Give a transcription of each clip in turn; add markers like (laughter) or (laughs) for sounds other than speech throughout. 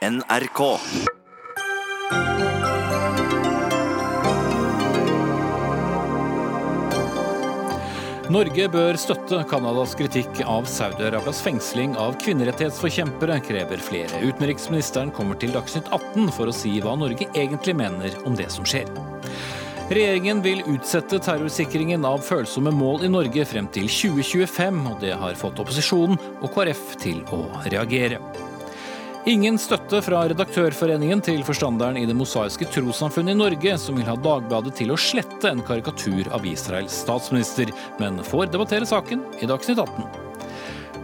NRK. Norge bør støtte Canadas kritikk av Saudi-Arabias fengsling av kvinnerettighetsforkjempere, krever flere. Utenriksministeren kommer til Dagsnytt 18 for å si hva Norge egentlig mener om det som skjer. Regjeringen vil utsette terrorsikringen av følsomme mål i Norge frem til 2025, og det har fått opposisjonen og KrF til å reagere. Ingen støtte fra Redaktørforeningen til forstanderen i Det mosaiske trossamfunnet i Norge, som vil ha Dagbladet til å slette en karikatur av Israels statsminister, men får debattere saken i Dagsnytt 18.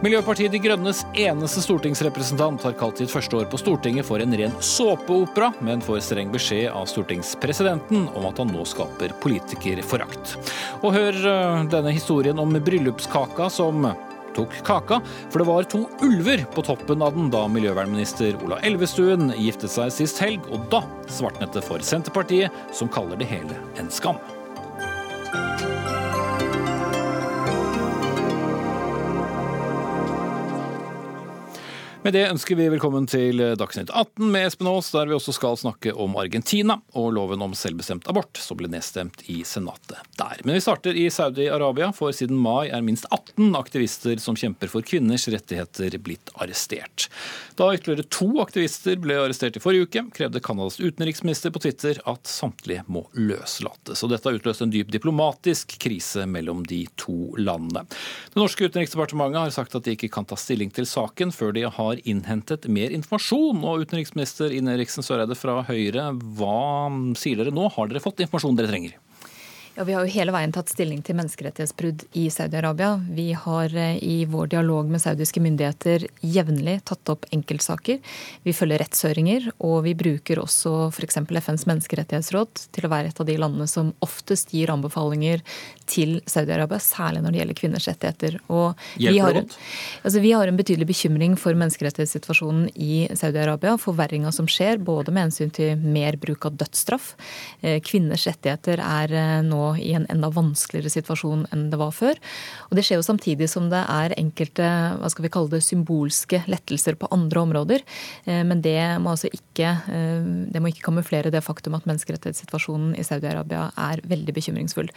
Miljøpartiet De Grønnes eneste stortingsrepresentant har kalt sitt første år på Stortinget for en ren såpeopera, men får streng beskjed av stortingspresidenten om at han nå skaper politikerforakt. Og hør øh, denne historien om bryllupskaka som tok kaka, for det var to ulver på toppen av den da miljøvernminister Ola Elvestuen giftet seg sist helg, og da svartnet det for Senterpartiet, som kaller det hele en skam. Med det ønsker vi velkommen til Dagsnytt 18 med Espen Aas, der vi også skal snakke om Argentina og loven om selvbestemt abort, som ble nedstemt i Senatet der. Men vi starter i Saudi-Arabia, for siden mai er minst 18 aktivister som kjemper for kvinners rettigheter, blitt arrestert. Da ytterligere to aktivister ble arrestert i forrige uke, krevde Canadas utenriksminister på Twitter at samtlige må løslates. Og dette har utløst en dyp diplomatisk krise mellom de to landene. Det norske utenriksdepartementet har sagt at de ikke kan ta stilling til saken før de har innhentet mer informasjon. Og utenriksminister Ine Eriksen Søreide fra Høyre, hva sier dere nå? Har dere fått informasjonen dere trenger? Ja, Vi har jo hele veien tatt stilling til menneskerettighetsbrudd i Saudi-Arabia. Vi har eh, i vår dialog med saudiske myndigheter jevnlig tatt opp enkeltsaker. Vi følger rettshøringer, og vi bruker også f.eks. FNs menneskerettighetsråd til å være et av de landene som oftest gir anbefalinger til Saudi-Arabia, særlig når det gjelder kvinners rettigheter. Vi har, altså vi har en betydelig bekymring for menneskerettighetssituasjonen i Saudi-Arabia. Forverringa som skjer, både med hensyn til mer bruk av dødsstraff. Eh, kvinners rettigheter er eh, i en enda vanskeligere situasjon enn det var før. Og Det skjer jo samtidig som det er enkelte hva skal vi kalle det, symbolske lettelser på andre områder. Eh, men det må altså ikke, eh, det må ikke kamuflere det faktum at menneskerettighetssituasjonen i Saudi-Arabia er veldig bekymringsfull.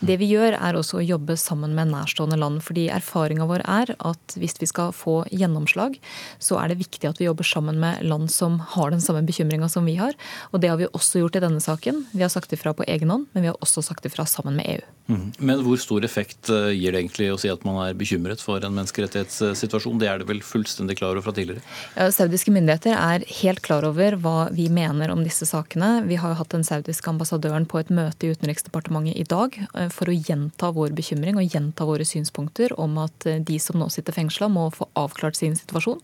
Det vi gjør, er også å jobbe sammen med nærstående land. fordi erfaringa vår er at hvis vi skal få gjennomslag, så er det viktig at vi jobber sammen med land som har den samme bekymringa som vi har. Og det har vi også gjort i denne saken. Vi har sagt ifra på egen hånd, men vi har også sagt ifra fra sammen med EU. Mhm. Men hvor stor effekt eh, gir det egentlig å si at man er bekymret for en menneskerettighetssituasjon? Det er det vel fullstendig klar over fra tidligere? Ja, saudiske myndigheter er helt klar over hva vi mener om disse sakene. Vi har jo hatt den saudiske ambassadøren på et møte i Utenriksdepartementet i dag eh, for å gjenta vår bekymring og gjenta våre synspunkter om at eh, de som nå sitter fengsla, må få avklart sin situasjon.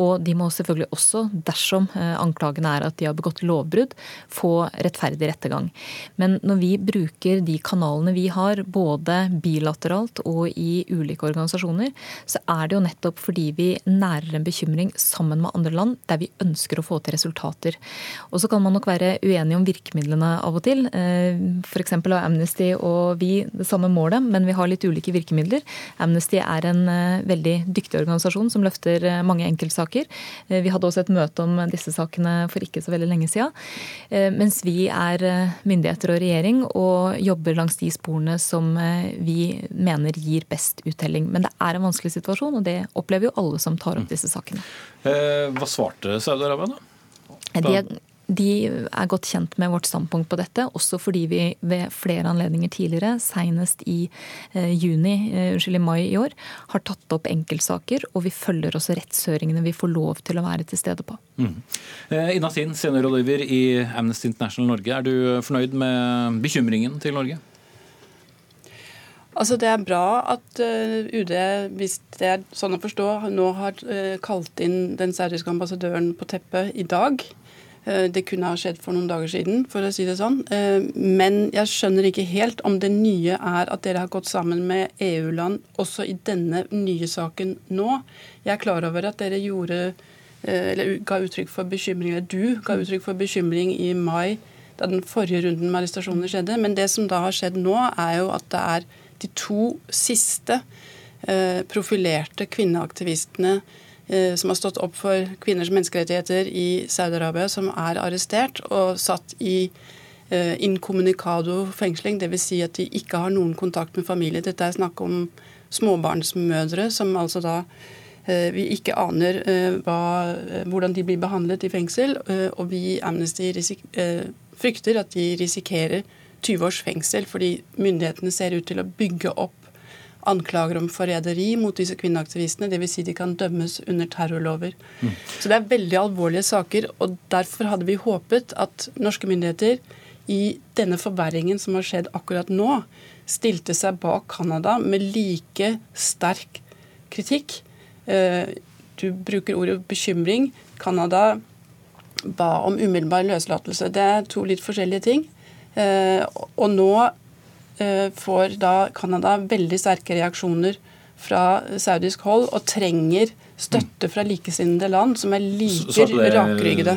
Og de må selvfølgelig også, dersom anklagene er at de har begått lovbrudd, få rettferdig rettergang. Men når vi bruker de kanalene vi har, både bilateralt og i ulike organisasjoner, så er det jo nettopp fordi vi nærer en bekymring sammen med andre land der vi ønsker å få til resultater. Og så kan man nok være uenige om virkemidlene av og til. Eh, F.eks. har Amnesty og vi det samme målet, men vi har litt ulike virkemidler. Amnesty er en eh, veldig dyktig organisasjon som løfter eh, mange enkeltsaker. Vi hadde også et møte om disse sakene for ikke så veldig lenge siden. Mens vi er myndigheter og regjering og jobber langs de sporene som eh, vi mener gir best uttelling. Men det er en vanskelig situasjon, og det opplever jo alle som tar opp disse sakene. Eh, hva svarte Saudi-Arabia, da? De, de er godt kjent med vårt standpunkt på dette, også fordi vi ved flere anledninger tidligere, senest i eh, juni, eh, unnskyld, i mai i år, har tatt opp enkeltsaker, og vi følger også rettshøringene vi får lov til å være til stede på. Mm. Eh, Ina Sin, seniorrådgiver i Amnesty International Norge. Er du fornøyd med bekymringen til Norge? Altså Det er bra at UD, hvis det er sånn å forstå, nå har kalt inn den saudiske ambassadøren på teppet i dag. Eh, det kunne ha skjedd for noen dager siden, for å si det sånn. Eh, men jeg skjønner ikke helt om det nye er at dere har gått sammen med EU-land også i denne nye saken nå. Jeg er klar over at dere gjorde, eh, ga uttrykk for bekymring, eller du ga uttrykk for bekymring i mai da den forrige runden med arrestasjoner skjedde. Men det som da har skjedd nå, er jo at det er de to siste profilerte kvinneaktivistene som har stått opp for kvinners menneskerettigheter i Saudi-Arabia, som er arrestert og satt i incommunicado-fengsling. Dvs. Si at de ikke har noen kontakt med familie. Dette er snakk om småbarnsmødre som altså da vi ikke aner hva, hvordan de blir behandlet i fengsel. Og vi i Amnesty frykter at de risikerer 20 års fengsel fordi myndighetene ser ut til å bygge opp anklager om forræderi mot disse kvinneaktivistene. Dvs. Si de kan dømmes under terrorlover. Mm. Så det er veldig alvorlige saker. og Derfor hadde vi håpet at norske myndigheter i denne forverringen som har skjedd akkurat nå, stilte seg bak Canada med like sterk kritikk. Eh, du bruker ordet bekymring. Canada ba om umiddelbar løslatelse. Det er to litt forskjellige ting. Eh, og nå får da Canada veldig sterke reaksjoner fra saudisk hold og trenger støtte fra likesinnede land som er like rakryggede.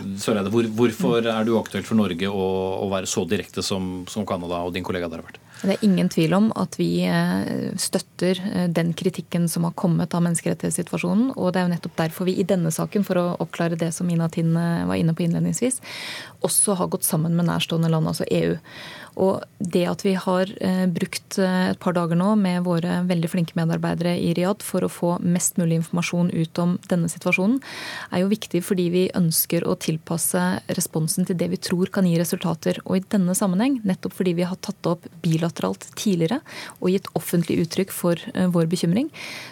Hvor, hvorfor er det uaktuelt for Norge å, å, være så direkte som, som Canada og din kollega der har vært? Det er ingen tvil om at vi eh, støtter den kritikken som har kommet av menneskerettighetssituasjonen. Og det er jo nettopp derfor vi i denne saken, for å oppklare det som Ina Tinn var inne på innledningsvis, også har gått sammen med nærstående land, altså EU. Og det at vi har eh, brukt eh, et par dager nå med våre veldig flinke medarbeidere i Riyadh for å få mest mulig informasjon ut om denne situasjonen, er jo viktig fordi vi ønsker å tilpasse responsen til det vi tror kan gi resultater. Og i denne sammenheng, nettopp fordi vi har tatt det opp bilateralt tidligere og gitt offentlig uttrykk for eh, vår bekymring,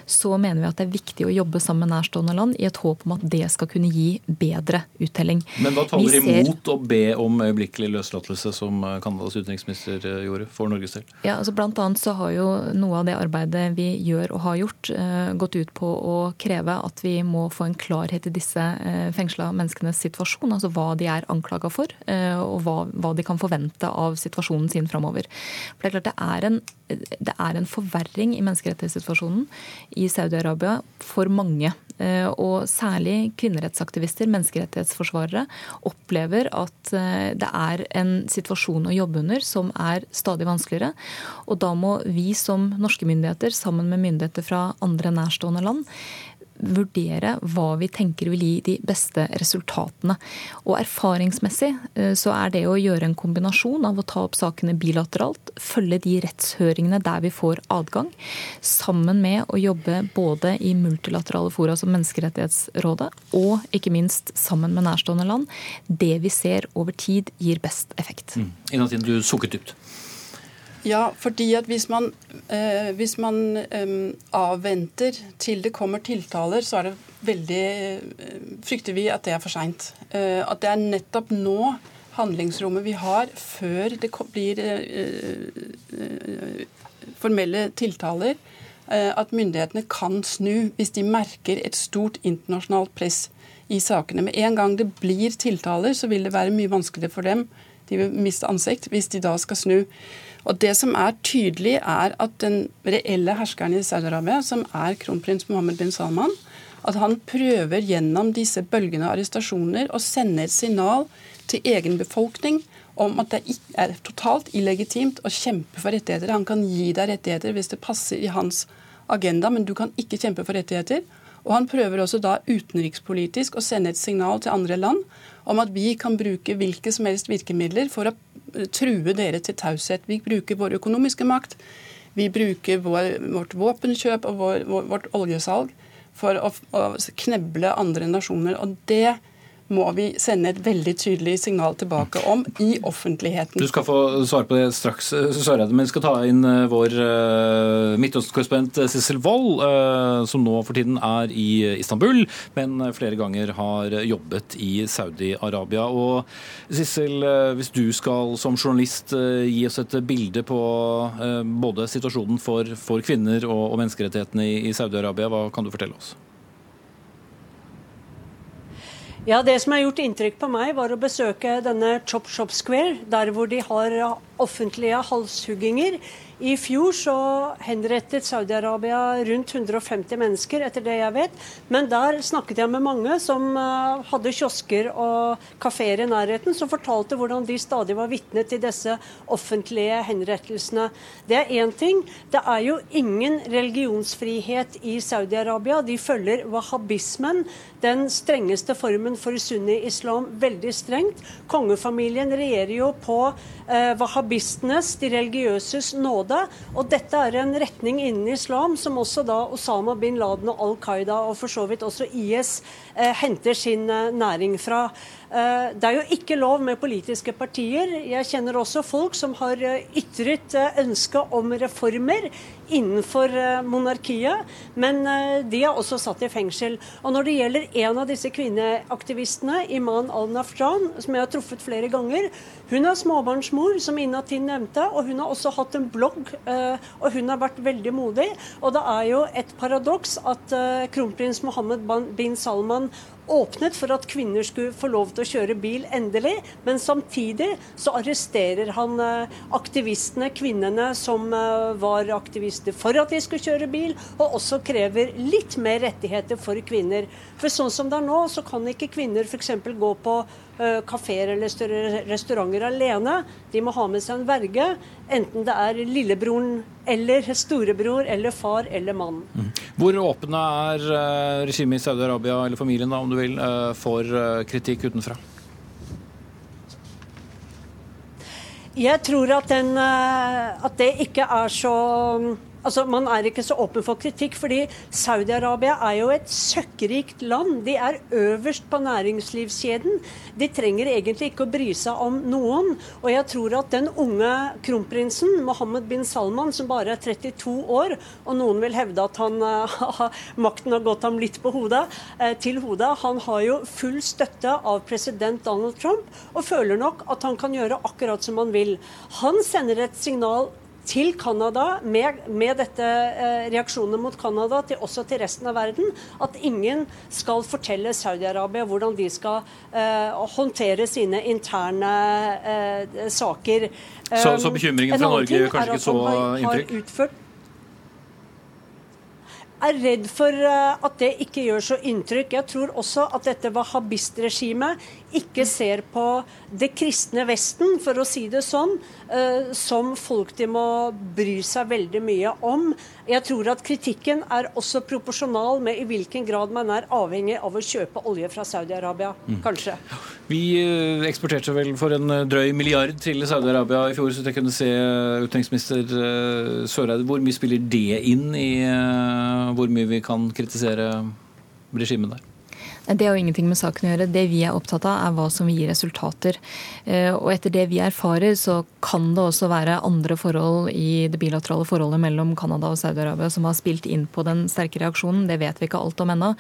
så mener vi at det er viktig å jobbe sammen med nærstående land i et håp om at det skal kunne gi bedre uttelling. Men hva taler ser... imot å be om øyeblikkelig løslatelse, som Canadas utenriksminister utenriksminister eh, gjorde for Norges del? Ja, altså Blant annet så har jo noe av det arbeidet vi gjør og har gjort, eh, gått ut på å kreve at vi må få en klarhet i disse eh, fengsla menneskenes situasjon. Altså hva de er anklaga for, og hva, hva, de kan forvente av situasjonen sin framover. For det er klart det er en, det er en forverring i menneskerettighetssituasjonen i Saudi-Arabia for mange. Og særlig kvinnerettsaktivister, menneskerettighetsforsvarere, opplever at det er en situasjon å jobbe under som er stadig vanskeligere. Og da må vi som norske myndigheter, sammen med myndigheter fra andre nærstående land, vurdere hva vi tenker vil gi de beste resultatene. Og erfaringsmessig eh, så er det å gjøre en kombinasjon av å ta opp sakene bilateralt, følge de rettshøringene der vi får adgang, sammen med å jobbe både i multilaterale fora som Menneskerettighetsrådet, og ikke minst sammen med nærstående land. Det vi ser over tid gir best effekt. Mm. Inatin, du sukket dypt. Ja, fordi at hvis man, eh, hvis man eh, avventer til det kommer tiltaler, så er det veldig eh, Frykter vi at det er for seint. Eh, at det er nettopp nå handlingsrommet vi har, før det blir eh, eh, formelle tiltaler, at myndighetene kan snu hvis de merker et stort internasjonalt press i sakene. Med en gang det blir tiltaler, så vil det være mye vanskeligere for dem. De vil miste ansikt hvis de da skal snu. Og Det som er tydelig, er at den reelle herskeren i Saudi-Arabia, som er kronprins Mohammed bin Salman, at han prøver gjennom disse bølgende arrestasjoner å sende et signal til egen befolkning om at det er totalt illegitimt å kjempe for rettigheter. Han kan gi deg rettigheter hvis det passer i hans agenda, men du kan ikke kjempe for rettigheter. Og han prøver også da utenrikspolitisk å sende et signal til andre land om at vi kan bruke hvilke som helst virkemidler for å true dere til taushet. Vi bruker vår økonomiske makt, vi bruker vår, vårt våpenkjøp og vår, vårt oljesalg for å, å kneble andre nasjoner. Og det må vi sende et veldig tydelig signal tilbake om i offentligheten. Du skal få svare på det straks, Søreide, men vi skal ta inn eh, vår uh, Midtøsten-korrespondent eh, Sissel Wold, som nå for tiden er i Istanbul, men flere ganger har jobbet i Saudi-Arabia. Og Sissel, hvis du skal som journalist gi oss et bilde på både situasjonen for, for kvinner og, og menneskerettighetene i, i Saudi-Arabia, hva kan du fortelle oss? Ja, Det som har gjort inntrykk på meg, var å besøke denne Chop Shop Square, der hvor de har offentlige halshugginger I fjor så henrettet Saudi-Arabia rundt 150 mennesker, etter det jeg vet. Men der snakket jeg med mange som uh, hadde kiosker og kafeer i nærheten, som fortalte hvordan de stadig var vitne til disse offentlige henrettelsene. Det er én ting. Det er jo ingen religionsfrihet i Saudi-Arabia. De følger wahhabismen, den strengeste formen for sunni-islam, veldig strengt. Kongefamilien regjerer jo på eh, wahhabistenes, de religiøses, nåde. Og dette er en retning innen islam som også da Osama bin Laden og Al Qaida og for så vidt også IS eh, henter sin eh, næring fra. Eh, det er jo ikke lov med politiske partier. Jeg kjenner også folk som har eh, ytret eh, ønske om reformer innenfor monarkiet, men de er også satt i fengsel. Og Når det gjelder en av disse kvinneaktivistene, Iman al-Nafjan, som jeg har truffet flere ganger, hun er småbarnsmor, som Inatin nevnte, og hun har også hatt en blogg. Og hun har vært veldig modig. Og det er jo et paradoks at kronprins Mohammed bin Salman åpnet for at kvinner skulle få lov til å kjøre bil endelig, men samtidig så arresterer han eh, aktivistene, kvinnene som eh, var aktivister for at de skulle kjøre bil, og også krever litt mer rettigheter for kvinner. For sånn som det er nå, så kan ikke kvinner f.eks. gå på kafeer eller restauranter alene. De må ha med seg en verge, enten det er lillebroren eller storebror eller far eller mann. Mm. Hvor åpne er uh, regimet i Saudi-Arabia, eller familien da, om du vil, uh, for kritikk utenfra? Jeg tror at, den, at det ikke er så Altså, Man er ikke så åpen for kritikk, fordi Saudi-Arabia er jo et søkkrikt land. De er øverst på næringslivskjeden. De trenger egentlig ikke å bry seg om noen. Og jeg tror at den unge kronprinsen, Mohammed bin Salman, som bare er 32 år, og noen vil hevde at han, uh, (laughs) makten har gått ham litt på hodet, uh, til hodet, han har jo full støtte av president Donald Trump, og føler nok at han kan gjøre akkurat som han vil. Han sender et signal til Canada med, med dette eh, reaksjonene mot Canada, til, også til resten av verden, at ingen skal fortelle Saudi-Arabia hvordan de skal eh, håndtere sine interne eh, saker. Så, så bekymringen fra Norge gjør kanskje ikke så inntrykk? er redd for eh, at det ikke gjør så inntrykk. Jeg tror også at dette wahhabist-regimet ikke ser på det kristne Vesten, for å si det sånn, eh, som folk de må bry seg veldig mye om. Jeg tror at kritikken er også proporsjonal med i hvilken grad man er avhengig av å kjøpe olje fra Saudi-Arabia, mm. kanskje. Vi eh, eksporterte vel for en eh, drøy milliard til Saudi-Arabia i fjor, så jeg kunne se utenriksminister Søreide. Hvor mye spiller det inn i hvor mye vi kan kritisere regimet der? Det har jo ingenting med saken å gjøre. Det vi er opptatt av, er hva som vil gi resultater. Eh, og etter det vi erfarer, så kan det også være andre forhold i det bilaterale forholdet mellom Canada og Saudi-Arabia som har spilt inn på den sterke reaksjonen. Det vet vi ikke alt om ennå.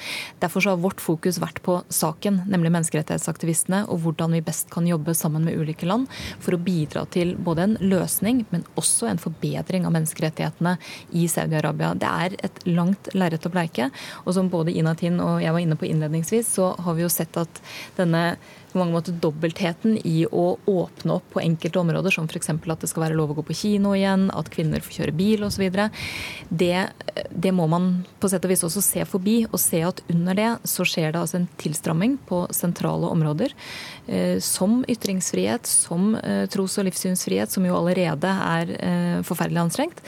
Derfor har vårt fokus vært på saken, nemlig menneskerettighetsaktivistene, og hvordan vi best kan jobbe sammen med ulike land for å bidra til både en løsning, men også en forbedring av menneskerettighetene i Saudi-Arabia. Det er et langt lerret å bleike, og som både Inatin og jeg var inne på innledningsvis, så har vi jo sett at denne på mange måter dobbeltheten i å åpne opp på enkelte områder, som f.eks. at det skal være lov å gå på kino igjen, at kvinner får kjøre bil osv. Det, det må man på sett og vis også se forbi, og se at under det så skjer det altså en tilstramming på sentrale områder. Eh, som ytringsfrihet, som eh, tros- og livssynsfrihet, som jo allerede er eh, forferdelig anstrengt.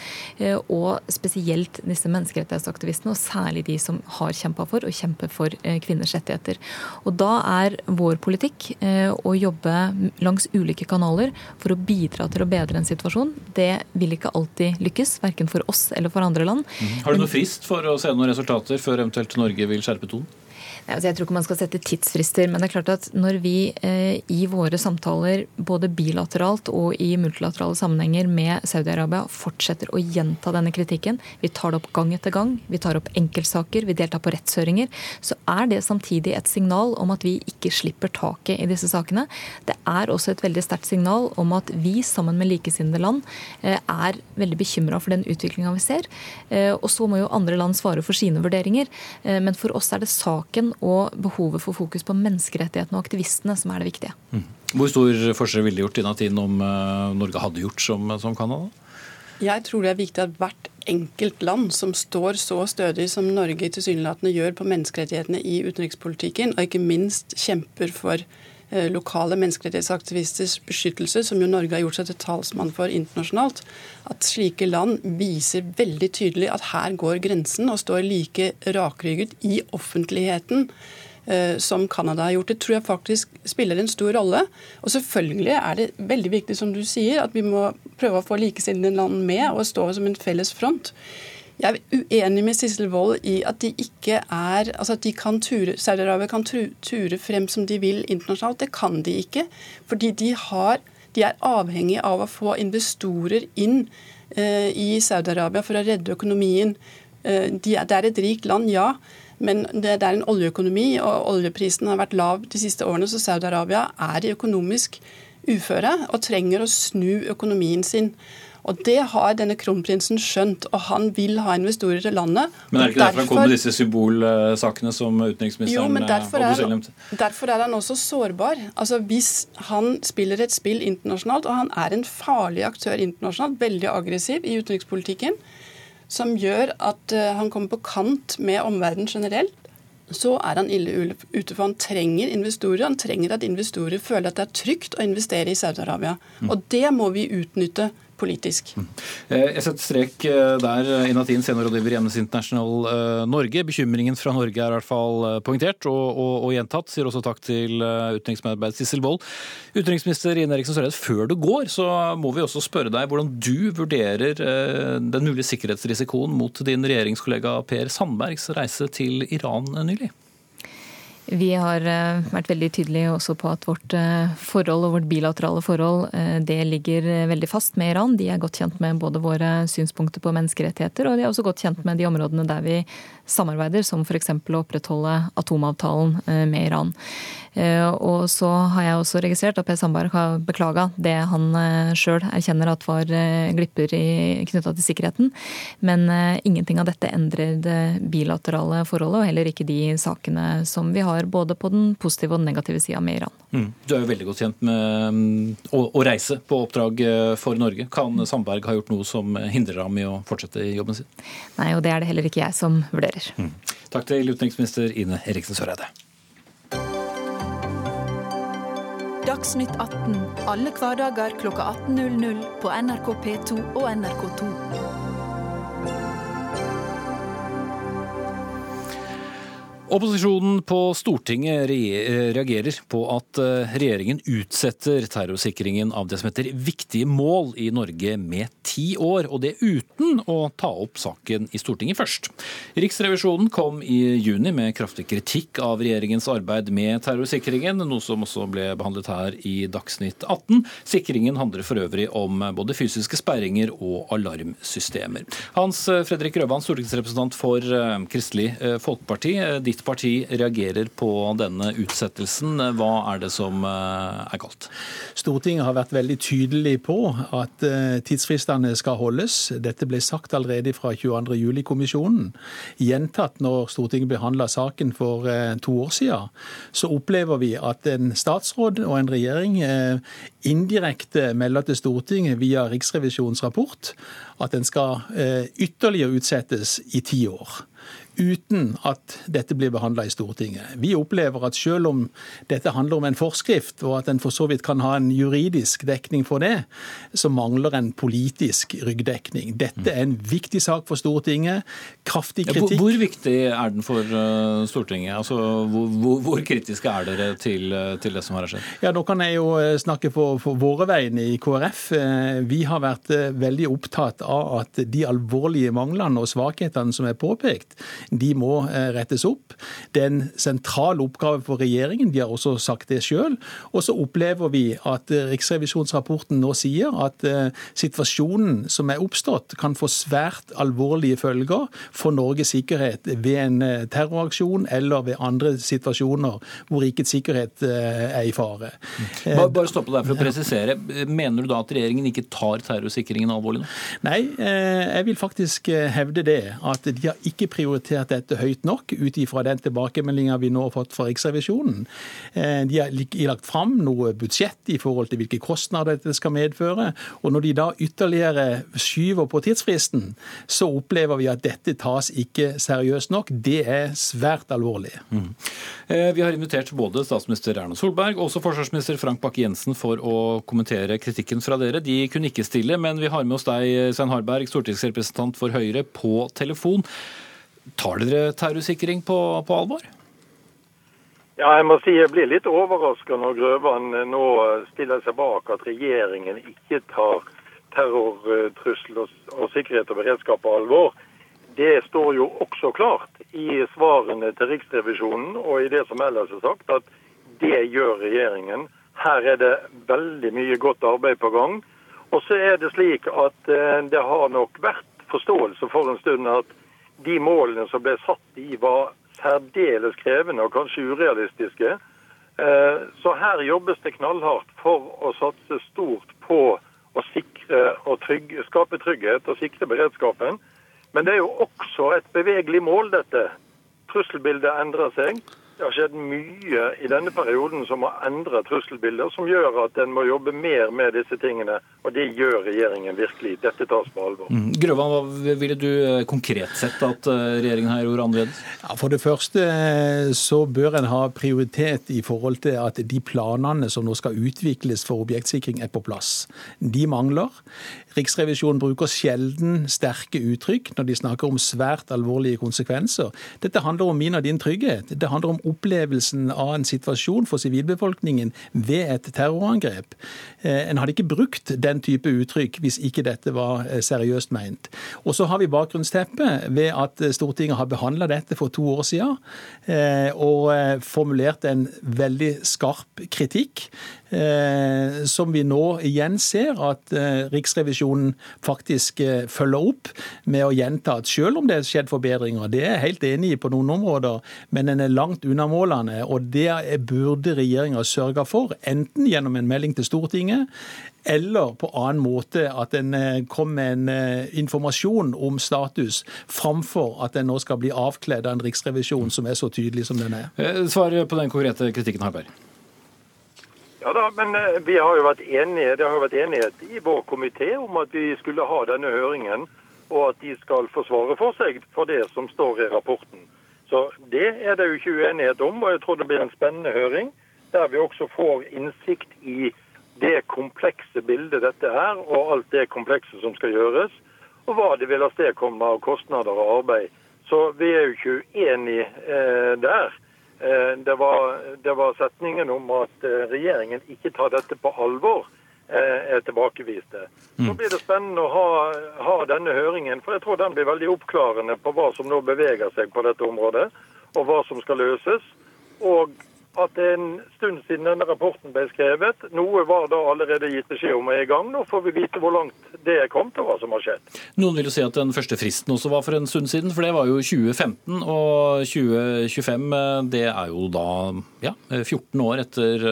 Og spesielt disse menneskerettighetsaktivistene, og særlig de som har kjempa for og kjemper for kvinners rettigheter. Og da er vår politikk politikk og å jobbe langs ulike kanaler for å bidra til å bedre en situasjon. Det vil ikke alltid lykkes, verken for oss eller for andre land. Mm. Har du noe frist for å se noen resultater før eventuelt Norge vil skjerpe tonen? Altså jeg tror ikke man skal sette tidsfrister, men det er klart at når vi eh, i våre samtaler både bilateralt og i multilaterale sammenhenger med Saudi-Arabia fortsetter å gjenta denne kritikken, vi tar det opp gang etter gang, vi tar opp enkeltsaker, vi deltar på rettshøringer, så er det samtidig et signal om at vi ikke slipper taket i disse sakene. Det er også et veldig sterkt signal om at vi sammen med likesinnede land eh, er veldig bekymra for den utviklinga vi ser. Eh, og så må jo andre land svare for sine vurderinger, men for oss er det saken og behovet for fokus på menneskerettighetene og aktivistene som er det viktige. Mm. Hvor stor forskjell ville det gjort i tiden om uh, Norge hadde gjort som, som Canada? Jeg tror det er viktig at hvert enkelt land som står så stødig som Norge tilsynelatende gjør på menneskerettighetene i utenrikspolitikken, og ikke minst kjemper for eh, lokale menneskerettighetsaktivisters beskyttelse, som jo Norge har gjort seg til talsmann for internasjonalt, at slike land viser veldig tydelig at her går grensen, og står like rakrygget i offentligheten Eh, som Canada har gjort. Det tror jeg faktisk spiller en stor rolle. Og selvfølgelig er det veldig viktig, som du sier, at vi må prøve å få likesinnede land med og stå som en felles front. Jeg er uenig med Sissel Wold i at de ikke er altså at Saudi-Arabia kan ture frem som de vil internasjonalt. Det kan de ikke. Fordi de, har, de er avhengig av å få investorer inn eh, i Saudi-Arabia for å redde økonomien. Eh, de, det er et rikt land, ja. Men det, det er en oljeøkonomi, og oljeprisen har vært lav de siste årene, så Saudi-Arabia er i økonomisk uføre og trenger å snu økonomien sin. Og Det har denne kronprinsen skjønt, og han vil ha investorer til landet. Men er det ikke derfor, han kom med disse symbolsakene som utenriksministeren jo, men derfor er, derfor er han også sårbar. Altså Hvis han spiller et spill internasjonalt, og han er en farlig aktør internasjonalt, veldig aggressiv i utenrikspolitikken, som gjør at eh, han kommer på kant med omverdenen generelt, så er han ille ute. For han trenger investorer. Han trenger at investorer føler at det er trygt å investere i Saudi-Arabia. Mm. Og det må vi utnytte politisk. Mm. Eh, jeg setter strek eh, der. Eh, Inatin, seniorrådgiver i Amnesty International Norge. Bekymringen fra Norge er i hvert fall poengtert og, og, og gjentatt. Sier også takk til utenriksmedarbeider Sissel Wold. Utenriksminister Ine Eriksen Søreide, før du går, så må vi også spørre deg hvordan du vurderer den mulige sikkerhetsrisikoen mot din regjeringskollega Per Sandbergs reise til Iran nylig? Vi har eh, vært veldig tydelige også på at vårt eh, forhold og vårt bilaterale forhold eh, det ligger veldig fast med Iran. De er godt kjent med både våre synspunkter på menneskerettigheter, og de er også godt kjent med de områdene der vi samarbeider, som f.eks. å opprettholde atomavtalen med Iran. Og så har jeg også registrert at Per Sandberg har beklaga det han sjøl erkjenner at var glipper knytta til sikkerheten. Men ingenting av dette endrer det bilaterale forholdet, og heller ikke de sakene som vi har har både på den positive og den negative sida med Iran. Mm. Du er jo veldig godt kjent med mm, å, å, reise på oppdrag eh, for Norge. Kan Sandberg ha gjort noe som hindrer ham i å fortsette i jobben sin? Nei, og det er det heller ikke jeg som vurderer. Mm. Takk til utenriksminister Ine Eriksen Søreide. Dagsnytt 18 alle hverdager kl 18.00 på NRK P2 og NRK2. Opposisjonen på Stortinget reagerer på at eh, regjeringen utsetter terrorsikringen av det som heter viktige mål i Norge med ti år, og det uten å ta opp saken i Stortinget først. Riksrevisjonen kom i juni med kraftig kritikk av regjeringens arbeid med terrorsikringen, noe som også ble behandlet her i Dagsnytt 18. Sikringen handler for øvrig om både fysiske sperringer og alarmsystemer. Hans Fredrik Røvan, stortingsrepresentant for eh, Kristelig eh, Folkeparti. Ditt parti reagerer på denne utsettelsen. Hva er det som eh, er galt? Stortinget har vært veldig tydelig på at eh, tidsfristene skal holdes. Dette ble sagt allerede fra 22.07-kommisjonen. Gjentatt når Stortinget behandla saken for eh, to år siden, så opplever vi at en statsråd og en regjering indirekte melder til Stortinget via Riksrevisjonens rapport at den skal ytterligere utsettes i ti år uten at dette blir behandla i Stortinget. Vi opplever at selv om dette handler om en forskrift, og at en for så vidt kan ha en juridisk dekning for det, så mangler en politisk ryggdekning. Dette er en viktig sak for Stortinget. Kraftig kritikk. Hvor, hvor viktig er den for uh, Stortinget? Altså, hvor, hvor, hvor, kritiske er dere til, uh, til, det som har skjedd? Ja, Nå kan jeg jo uh, snakke på, på våre vegne i KrF. Vi har vært veldig opptatt av at de alvorlige manglene og svakhetene som er påpekt, de må eh, rettes opp. Det er en sentral oppgave for regjeringen, de har også sagt det sjøl. Og så opplever vi at eh, riksrevisjonsrapporten nå sier at eh, situasjonen som er oppstått, kan få svært alvorlige følger for Norges sikkerhet ved en terroraksjon eller ved andre situasjoner hvor rikets sikkerhet er i fare. Bare, bare stoppe der for å presisere. Mener du da at regjeringen ikke tar terrorsikringen alvorlig nå? Nei, jeg vil faktisk hevde det. At de har ikke prioritert prioritert dette høyt nok, ut ifra den tilbakemeldinga vi nå har fått fra Riksrevisjonen. Eh, de har lagt fram noe budsjett i forhold til hvilke kostnader dette skal medføre. Og når de da ytterligere skyver på tidsfristen, så opplever vi at dette tas ikke seriøst nok. Det er svært alvorlig. Mm. Vi har invitert både statsminister Erna Solberg og også forsvarsminister Frank Bakke-Jensen for å kommentere kritikken fra dere. De kunne ikke stille, men vi har med oss deg, Svein Harberg, stortingsrepresentant for Høyre, på telefon. Tar dere terrorsikring på, på alvor? Ja, jeg må si jeg blir litt overraska når Grøvan nå stiller seg bak at regjeringen ikke tar terrortrussel og, og sikkerhet og beredskap på alvor. Det står jo også klart i svarene til Riksrevisjonen og i det som ellers er sagt, at det gjør regjeringen. Her er det veldig mye godt arbeid på gang. Og så er det slik at eh, det har nok vært forståelse for en stund at de målene som ble satt i, var særdeles krevende og kanskje urealistiske. Eh, så her jobbes det knallhardt for å satse stort på å sikre og trygge, skape trygghet og sikre beredskapen. Men det er jo også et bevegelig mål, dette. Trusselbildet endrer seg. Det har skjedd mye i denne perioden som har endret trusselbildet, som gjør at en må jobbe mer med disse tingene. Og det gjør regjeringen virkelig. Dette tas på alvor. Mm. Grøvan, hva ville du eh, konkret sett at eh, regjeringen her gjorde annerledes? Ja, for det første eh, så bør en ha prioritet i forhold til at de planene som nå skal utvikles for objektsikring, er på plass. De mangler. Riksrevisjonen bruker sjelden sterke uttrykk når de snakker om svært alvorlige konsekvenser. Dette handler om min og din trygghet. Det handler om opplevelsen av en situasjon for sivilbefolkningen ved et terrorangrep. Eh, en hadde ikke brukt den type uttrykk hvis ikke dette var eh, seriøst meint. Og så har vi bakgrunnsteppet ved at Stortinget har behandla dette for to år siden eh, og formulert en veldig skarp kritikk Eh, som vi nå igjen ser at eh, Riksrevisjonen faktisk eh, følger opp med å gjenta at selv om det er skjedd forbedringer, det er jeg helt enig i på noen områder, men en er langt unna målene. Og det burde regjeringa sørge for, enten gjennom en melding til Stortinget eller på annen måte at en kom med en informasjon om status, framfor at en nå skal bli avkledd av en riksrevisjon som er så tydelig som den er. Svar på den konkrete kritikken, Harberg. Ja da, men eh, vi har jo vært enige, det har jo vært enighet i vår komité om at vi skulle ha denne høringen, og at de skal forsvare for seg for det som står i rapporten. Så Det er det jo ikke uenighet om, og jeg tror det blir en spennende høring. Der vi også får innsikt i det komplekse bildet dette er, og alt det komplekse som skal gjøres. Og hva det vil avstedkomme av kostnader og arbeid. Så vi er jo ikke uenige eh, der. Eh, det var, det var, setningen om at eh, regjeringen ikke tar dette på alvor, eh, er tilbakeviste. Så mm. blir det spennende å ha, ha, denne høringen, for jeg tror den blir veldig oppklarende på hva som nå beveger seg på dette området, og hva som skal løses. Og at det er en stund siden denne rapporten ble skrevet. Noe var da allerede gitt beskjed om er i gang. Nå får vi vite hvor langt det er kommet og hva som har skjedd. Noen vil jo si at den første fristen også var for en stund siden, for det var jo 2015. Og 2025 det er jo da ja, 14 år etter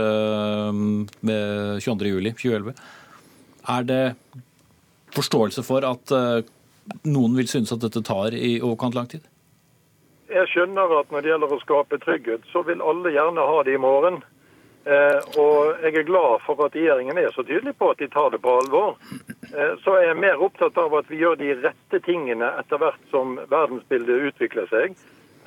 22.07.2011. Eh, er det forståelse for at eh, noen vil synes at dette tar i overkant lang tid? Jeg skjønner at når det gjelder å skape trygghet, så vil alle gjerne ha det i morgen. Eh, og jeg er glad for at regjeringen er så tydelig på at de tar det på alvor. Eh, så er jeg mer opptatt av at vi gjør de rette tingene etter hvert som verdensbildet utvikler seg,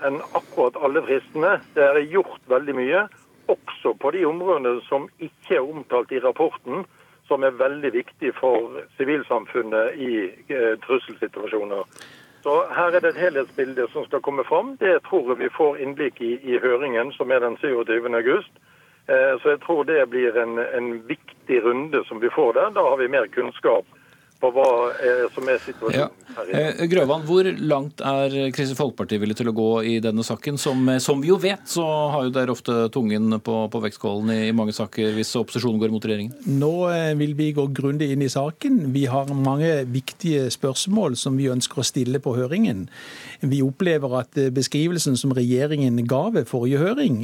enn akkurat alle fristene. Det er gjort veldig mye, også på de områdene som ikke er omtalt i rapporten, som er veldig viktig for sivilsamfunnet i eh, trusselsituasjoner. Så Her er det et helhetsbilde som skal komme fram. Det tror jeg vi får innblikk i i høringen, som er den 27. august. Eh, så jeg tror det blir en, en viktig runde som vi får der. Da har vi mer kunnskap på hva som er situasjonen. Ja. dag. Grøvan, hvor langt er Kristelig Folkeparti villig til å gå i denne saken? Som, som, vi jo vet, så har jo dere ofte tungen på, på vektskålen i, i, mange saker hvis opposisjonen går mot regjeringen. Nå eh, vil vi gå grundig inn i saken. Vi har mange viktige spørsmål som vi ønsker å stille på høringen. Vi opplever at eh, beskrivelsen som regjeringen ga ved forrige høring,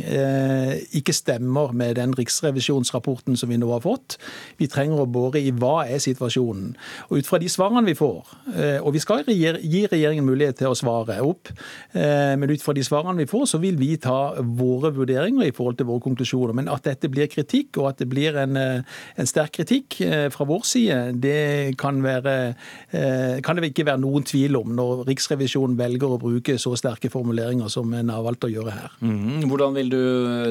ikke stemmer med den riksrevisjonsrapporten som vi nå har fått. Vi trenger å bore i hva er situasjonen. Og ut fra de svarene vi får, og vi skal gi regjeringen mulighet til å svare opp, men ut fra de svarene vi får, så vil vi ta våre vurderinger i forhold til våre konklusjoner. Men at dette blir kritikk, og at det blir en, en sterk kritikk fra vår side, det kan, være, kan det ikke være noen tvil om når Riksrevisjonen velger å bruke så sterke formuleringer som en har valgt å gjøre her. Mm. Hvordan vil du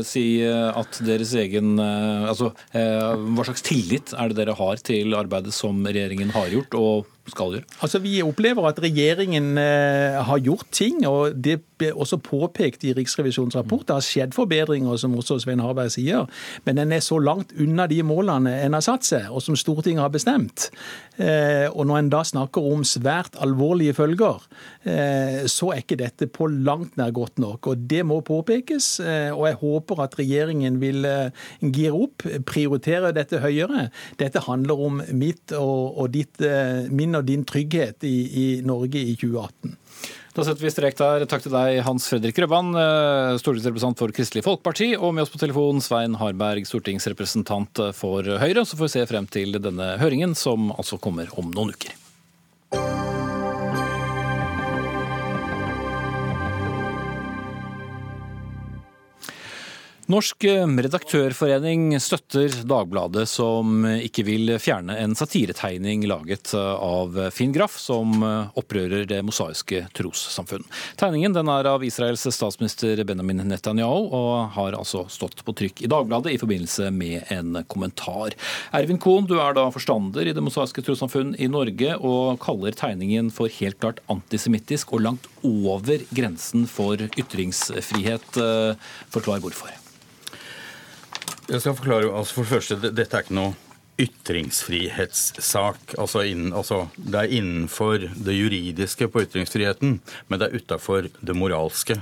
si at deres egen Altså, hva slags tillit er det dere har til arbeidet som regjeringen har gjort? og skal gjøre? Altså, Vi opplever at regjeringen eh, har gjort ting, og det ble også påpekt i Riksrevisjonens rapport. Det har skjedd forbedringer, som også Svein Harberg sier, men en er så langt unna de målene en har satt seg, og som Stortinget har bestemt. Eh, og når en da snakker om svært alvorlige følger, eh, så er ikke dette på langt nær godt nok. Og det må påpekes, og jeg håper at regjeringen vil gire opp, prioritere dette høyere. Dette handler om mitt og, og ditt, min og din trygghet i, i Norge i 2018. Da setter vi strek der. Takk til deg, Hans Fredrik Røbban, eh, stortingsrepresentant for Kristelig Folkeparti, og med oss på telefon Svein Harberg, stortingsrepresentant for Høyre. Så får vi se frem til denne høringen, som altså kommer om noen uker. Norsk eh, redaktørforening støtter Dagbladet, som ikke vil fjerne en satiretegning laget eh, av Finn Graff, som eh, opprører det mosaiske trossamfunn. Tegningen er av Israels statsminister Benjamin Netanyahu, og har altså stått på trykk i Dagbladet i forbindelse med en kommentar. Ervin Kohn, du er da forstander i det mosaiske trossamfunn i Norge, og kaller tegningen for helt klart antisemittisk og langt over grensen for ytringsfrihet. Forklar hvorfor. Jeg skal forklare, altså For det første, dette er ikke noe ytringsfrihetssak. Altså, innen, altså Det er innenfor det juridiske på ytringsfriheten, men det er utafor det moralske.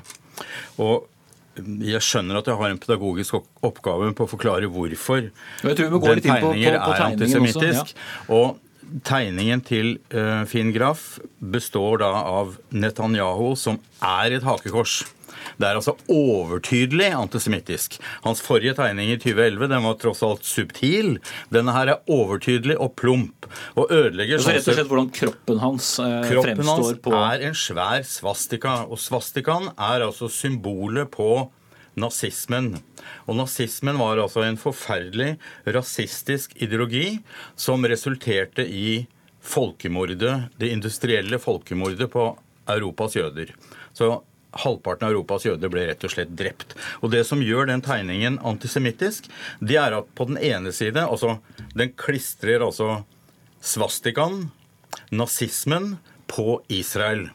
Og jeg skjønner at jeg har en pedagogisk oppgave på å forklare hvorfor den tegninger er antisemittisk. Ja. Og tegningen til uh, Finn Graff består da av Netanyahu, som er et hakekors. Det er altså overtydelig antisemittisk. Hans forrige tegning i 2011 den var tross alt subtil. Denne her er overtydelig og plump. Og ødelegger Så rett og slett hvordan kroppen hans eh, kroppen fremstår på Kroppen hans er en svær svastika. Og svastikaen er altså symbolet på nazismen. Og nazismen var altså en forferdelig rasistisk ideologi som resulterte i folkemordet, det industrielle folkemordet på Europas jøder. Så halvparten av Europas jøder ble rett og slett drept. Og Det som gjør den tegningen antisemittisk, det er at på den ene side altså Den klistrer altså svastikaen, nazismen, på Israel.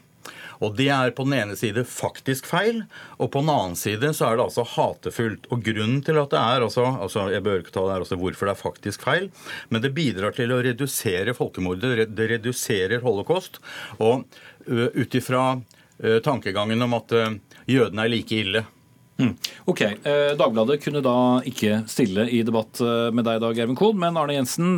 Og Det er på den ene side faktisk feil, og på den annen side så er det altså hatefullt. Og Grunnen til at det er altså, altså Jeg bør ikke ta det her også hvorfor det er faktisk feil, men det bidrar til å redusere folkemordet. Det reduserer holocaust. Og ut ifra tankegangen om at eh, jødene er like ille. Mm. Ok, eh, Dagbladet kunne da ikke stille i debatt med deg i dag, Ervin Kohn, men Arne Jensen,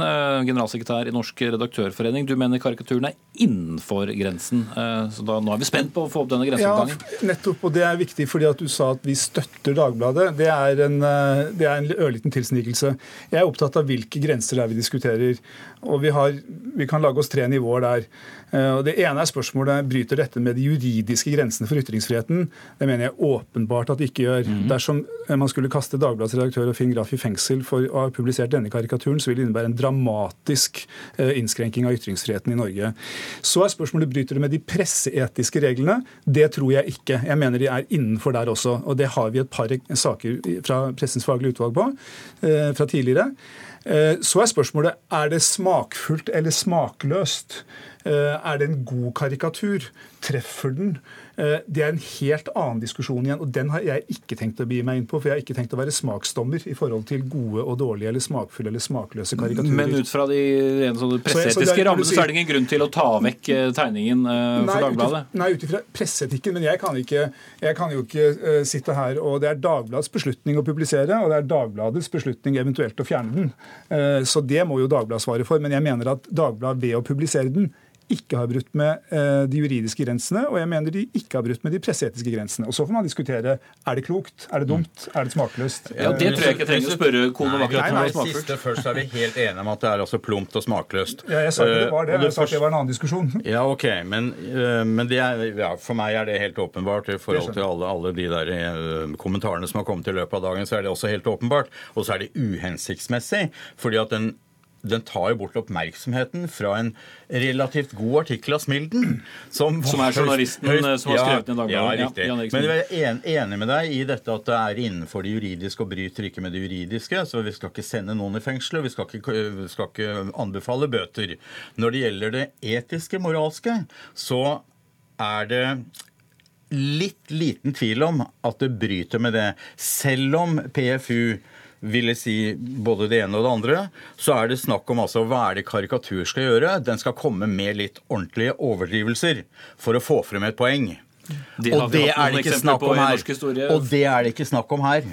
generalsekretær i Norsk redaktørforening, du mener karikaturen er innenfor grensen. Så da, nå er vi spent på å få opp denne grenseoppgangen. Ja, nettopp, og det er viktig fordi at du sa at vi støtter Dagbladet. Det er en, det er en ørliten tilsnikelse. Jeg er opptatt av hvilke grenser det er vi diskuterer. Og vi, har, vi kan lage oss tre nivåer der. Eh, og det ene er spørsmålet bryter dette med de juridiske grensene for ytringsfriheten. Det mener jeg åpenbart at det ikke gjør. Mm. Dersom man skulle kaste Dagbladets redaktør og Finn Graff i fengsel for å ha publisert denne karikaturen, så vil det innebære en dramatisk eh, innskrenking av ytringsfriheten i Norge. Så er spørsmålet bryter det med de presseetiske reglene. Det tror jeg ikke. Jeg mener de er innenfor der også. Og det har vi et par saker fra Pressens faglige utvalg på eh, fra tidligere. Så er spørsmålet er det smakfullt eller smakløst. Eh, er det en god karikatur? Treffer den? Eh, det er en helt annen diskusjon igjen, og den har jeg ikke tenkt å begi meg inn på. For jeg har ikke tenkt å være smaksdommer i forhold til gode og dårlige eller smakfulle eller smakløse karikaturer. Men ut fra de presseetiske rammene så er det ingen grunn til å ta vekk eh, tegningen eh, for nei, Dagbladet? Utifra, nei, ut ifra presseetikken. Men jeg kan, ikke, jeg kan, jo ikke uh, sitte her og Det er Dagbladets beslutning å publisere, og det er Dagbladets beslutning eventuelt å fjerne den. Uh, så det må jo Dagbladet svare for. Men jeg mener at Dagbladet ved å publisere den ikke har brutt med eh, de juridiske grensene, og jeg mener de ikke har brutt med de presseetiske grensene. Og Så får man diskutere er det klokt, er det dumt, er det smakløst. Ja, Det tror jeg ikke jeg trenger å spørre kona om Nei, akkurat. nei, nei, siste først er vi helt enige om at det er altså plumpt og smakløst. Ja, jeg sa ikke det var det, Eh, jeg sa at det var en annen diskusjon. (laughs) Ja, ok, men, øh, men det er, ja, for meg er det helt åpenbart. I forhold til alle, alle de der kommentarene som har kommet i løpet av dagen, så er det også helt åpenbart. Og så er det uhensiktsmessig, fordi at den den tar jo bort oppmerksomheten fra en relativt god artikkel av Smilden. Som, Som er journalisten, høyst, som har skrevet den i Dagbladet. Ja, Ja, riktig. Ja, Men jeg er en, enig med deg i dette at det er innenfor det juridiske og bryter ikke med det juridiske. Så vi skal ikke sende noen i fengsel, og vi skal ikke, vi skal ikke anbefale bøter. Når det gjelder det etiske, moralske, så er det litt liten tvil om at det bryter med det. Selv om PFU ville si både det ene og det andre, så er det snakk om altså hva er det karikatur skal gjøre. Den skal komme med litt ordentlige overdrivelser for å få frem et poeng. Det Og det er det ikke snakk om her. Og det er det ikke snakk om her.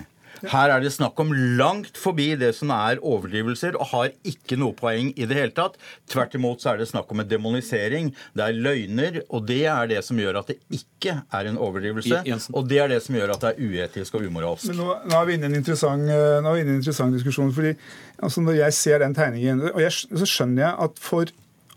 Her er det snakk om langt forbi det som er overdrivelser, og har ikke noe poeng i det hele tatt. Tvert imot så er det snakk om en demonisering. Det er løgner, og det er det som gjør at det ikke er en overdrivelse. Og det er det som gjør at det er uetisk og umoralsk. Men nå, nå er vi inne i en interessant, eh, nå er vi inne i en interessant diskusjon. fordi altså Når jeg ser den tegningen, og jeg, så skjønner jeg at for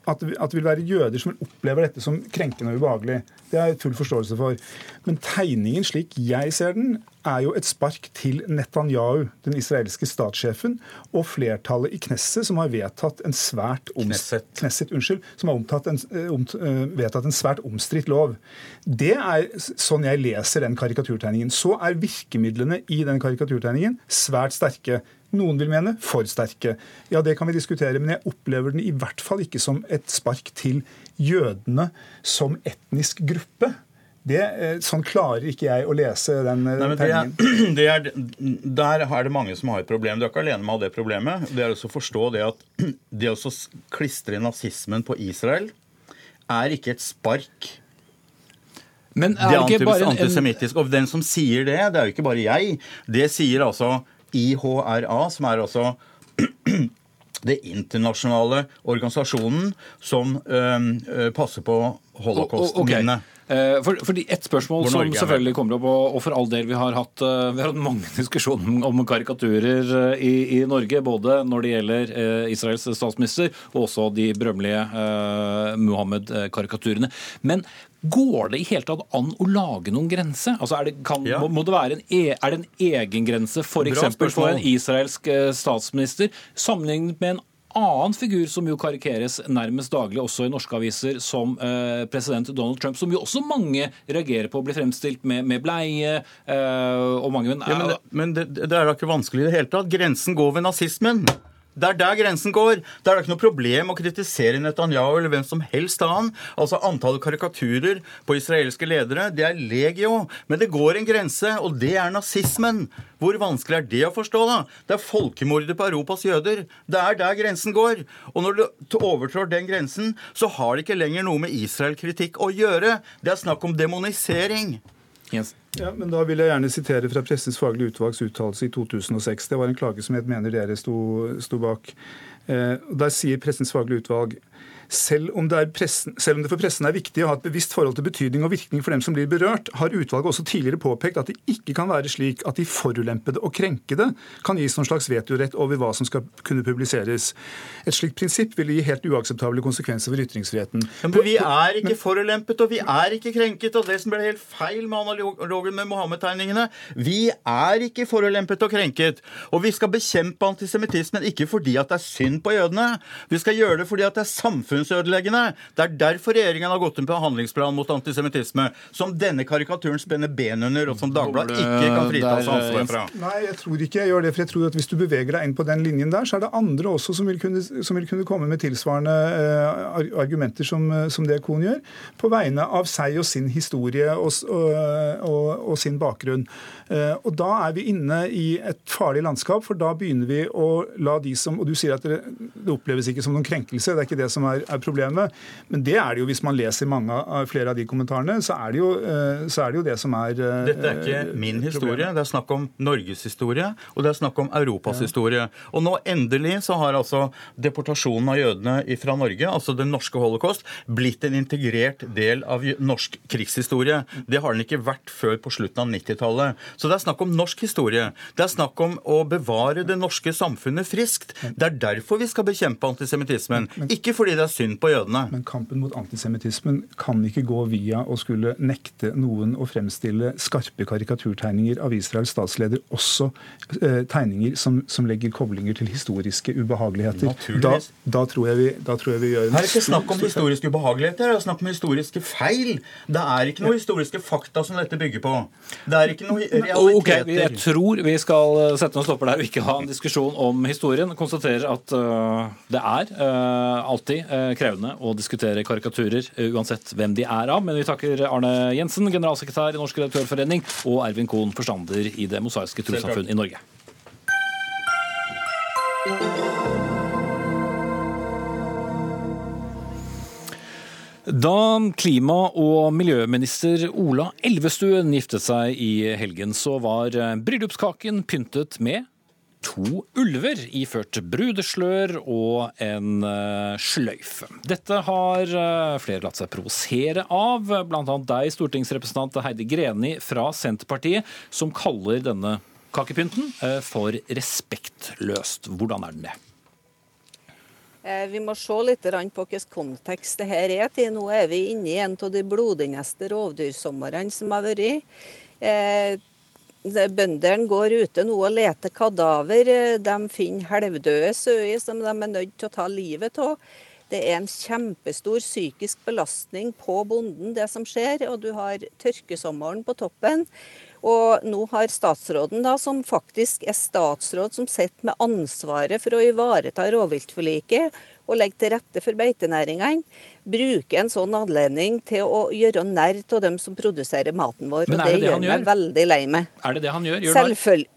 at det, vil være jøder som opplever dette som krenkende og ubehagelig. Det har jeg full forståelse for. Men tegningen slik jeg ser den, er jo et spark til Netanyahu, den israelske statssjefen, og flertallet i Knesset, som har vedtatt en svært Knesset. Knesset, unnskyld, som har en, eh, vedtatt en svært omstridt lov. Det er sånn jeg leser den karikaturtegningen. Så er virkemidlene i den karikaturtegningen svært sterke. Noen vil mene for sterke. Ja, det kan vi diskutere, men jeg opplever den i hvert fall ikke som et spark til jødene som etnisk gruppe. Det, eh, sånn klarer ikke jeg å lese den eh, Nei, det er, tegningen. (clears throat) det er, der er det mange som har et problem. Du er ikke alene med å ha det problemet. Det er også å forstå det at (clears throat) det å klistre nazismen på Israel er ikke et spark. Men Det er er det ikke bare en, en antisemittisk. Og den som sier det, det er jo ikke bare jeg. Det sier altså IHRA, som er altså (clears throat) det internasjonale organisasjonen som øh, passer på holocaust-minnet. Okay. For, for Et spørsmål som selvfølgelig kommer opp, og, for all del vi har hatt, eh, vi har hatt mange (laughs) diskusjoner om, karikaturer eh, i, i Norge, både når det gjelder eh, Israels statsminister og også de berømmelige eh, Muhammed-karikaturene. Men går det i hele tatt an å lage noen grense? Altså er det, kan, Ja. må, må det være en, e, er det en egen grense f.eks. for for en israelsk eh, statsminister sammenlignet med en annen figur som jo karikeres nærmest daglig også i norske aviser, som eh, president Donald Trump, som jo også mange reagerer på, blir fremstilt med, med bleie eh, og mange men, Ja, men det, men det, det er da ikke vanskelig i det hele tatt. Grensen går ved nazismen. Det er der grensen går. Det er det ikke noe problem å kritisere Netanyahu eller hvem som helst annen. Altså Antallet karikaturer på israelske ledere, det er legio. Men det går en grense, og det er nazismen. Hvor vanskelig er det å forstå, da? Det er folkemordet på Europas jøder. Det er der grensen går. Og når du overtrår den grensen, så har det ikke lenger noe med Israel-kritikk å gjøre. Det er snakk om demonisering. Jens. Ja, men Da vil jeg gjerne sitere fra Pressens faglige utvalgs uttalelse i 2006. Det var en klage som jeg mener dere sto, sto bak. Eh, der sier Pressens faglige utvalg selv om, det pressen, selv om det for pressen er viktig å ha et bevisst forhold til betydning og virkning for dem som blir berørt, har utvalget også tidligere påpekt at det ikke kan være slik at de forulempede og krenkede kan gis noen slags vetorett over hva som skal kunne publiseres. Et slikt prinsipp ville gi helt uakseptable konsekvenser for ytringsfriheten. Men vi er ikke forulempet, og vi er ikke krenket. Og det som ble helt feil med analogen med Mohammed-tegningene Vi er ikke forulempet og krenket. Og vi skal bekjempe antisemittismen ikke fordi at det er synd på jødene. Vi skal gjøre det fordi at det er samfunnsødeleggende. Det er derfor regjeringen har gått inn på handlingsplan mot antisemittisme, som denne karikaturen spenner ben under, og som Dagbladet ikke kan frita seg ansvar fra. Nei, jeg tror ikke jeg gjør det. For jeg tror at hvis du beveger deg inn på den linjen der, så er det andre også som vil kunne, som vil kunne komme med tilsvarende uh, argumenter som, eh, som det Kohn gjør, på vegne av seg og sin historie og, og, og, og sin bakgrunn. Uh, og da er vi inne i et farlig landskap, for da begynner vi å la de som Og du sier at det, det oppleves ikke som noen krenkelse, det er ikke det som er er, er, problemet. Men det er det jo, hvis man leser mange flere av de kommentarene, så er det jo, så er det, jo det som er Dette er ikke min historie, det er snakk om Norges historie, og det er snakk om Europas ja. historie. Og nå endelig så har altså deportasjonen av jødene fra Norge, altså den norske holocaust, blitt en integrert del av norsk krigshistorie. Det har den ikke vært før på slutten av 90-tallet. Så det er snakk om norsk historie. Det er snakk om å bevare det norske samfunnet friskt. Det er derfor vi skal bekjempe antisemittismen, ikke fordi det er synd på jødene. Men kampen mot antisemittismen kan ikke gå via å skulle nekte noen å fremstille skarpe karikaturtegninger av Israels statsleder, også eh, tegninger som, som, legger koblinger til historiske ubehageligheter. Da, da, tror vi, da, tror jeg vi, gjør en Her er ikke snakk om historiske ubehageligheter, det er snakk om historiske feil. Det er ikke noen historiske fakta som dette bygger på. Det er ikke noen realiteter. Okay, jeg tror vi skal eh, sette noen stopper der og ikke ha en diskusjon om historien. Konstaterer at uh, det er uh, alltid uh, krevende å diskutere karikaturer, uansett hvem de er av. Men vi takker Arne Jensen, generalsekretær i Norsk redaktørforening, og Ervin Kohn, forstander i Det mosaiske trossamfunn i Norge. Da klima- og miljøminister Ola Elvestuen giftet seg i helgen, så var bryllupskaken pyntet med to ulver iført brudeslør og en uh, sløyfe. Dette har uh, flere latt seg provosere av, bl.a. deg, stortingsrepresentant Heidi Greni fra Senterpartiet, som kaller denne kakepynten uh, for respektløst. Hvordan er den det? Eh, vi må se litt på hvilken kontekst det her er til. Nå er vi inne i en av de blodigste rovdyrsomrene som har vært. Eh, bøndene går ute nå og leter kadaver. De finner halvdøde sauer som de er nødt til å ta livet av. Det er en kjempestor psykisk belastning på bonden, det som skjer. Og du har tørkesommeren på toppen. Og nå har statsråden, da, som faktisk er statsråd som sitter med ansvaret for å ivareta rovviltforliket og legge til rette for beitenæringene, bruke en sånn anledning til å gjøre narr av dem som produserer maten vår. Men og det, det gjør meg veldig lei meg. Er det det han gjør? gjør Selvfølgelig.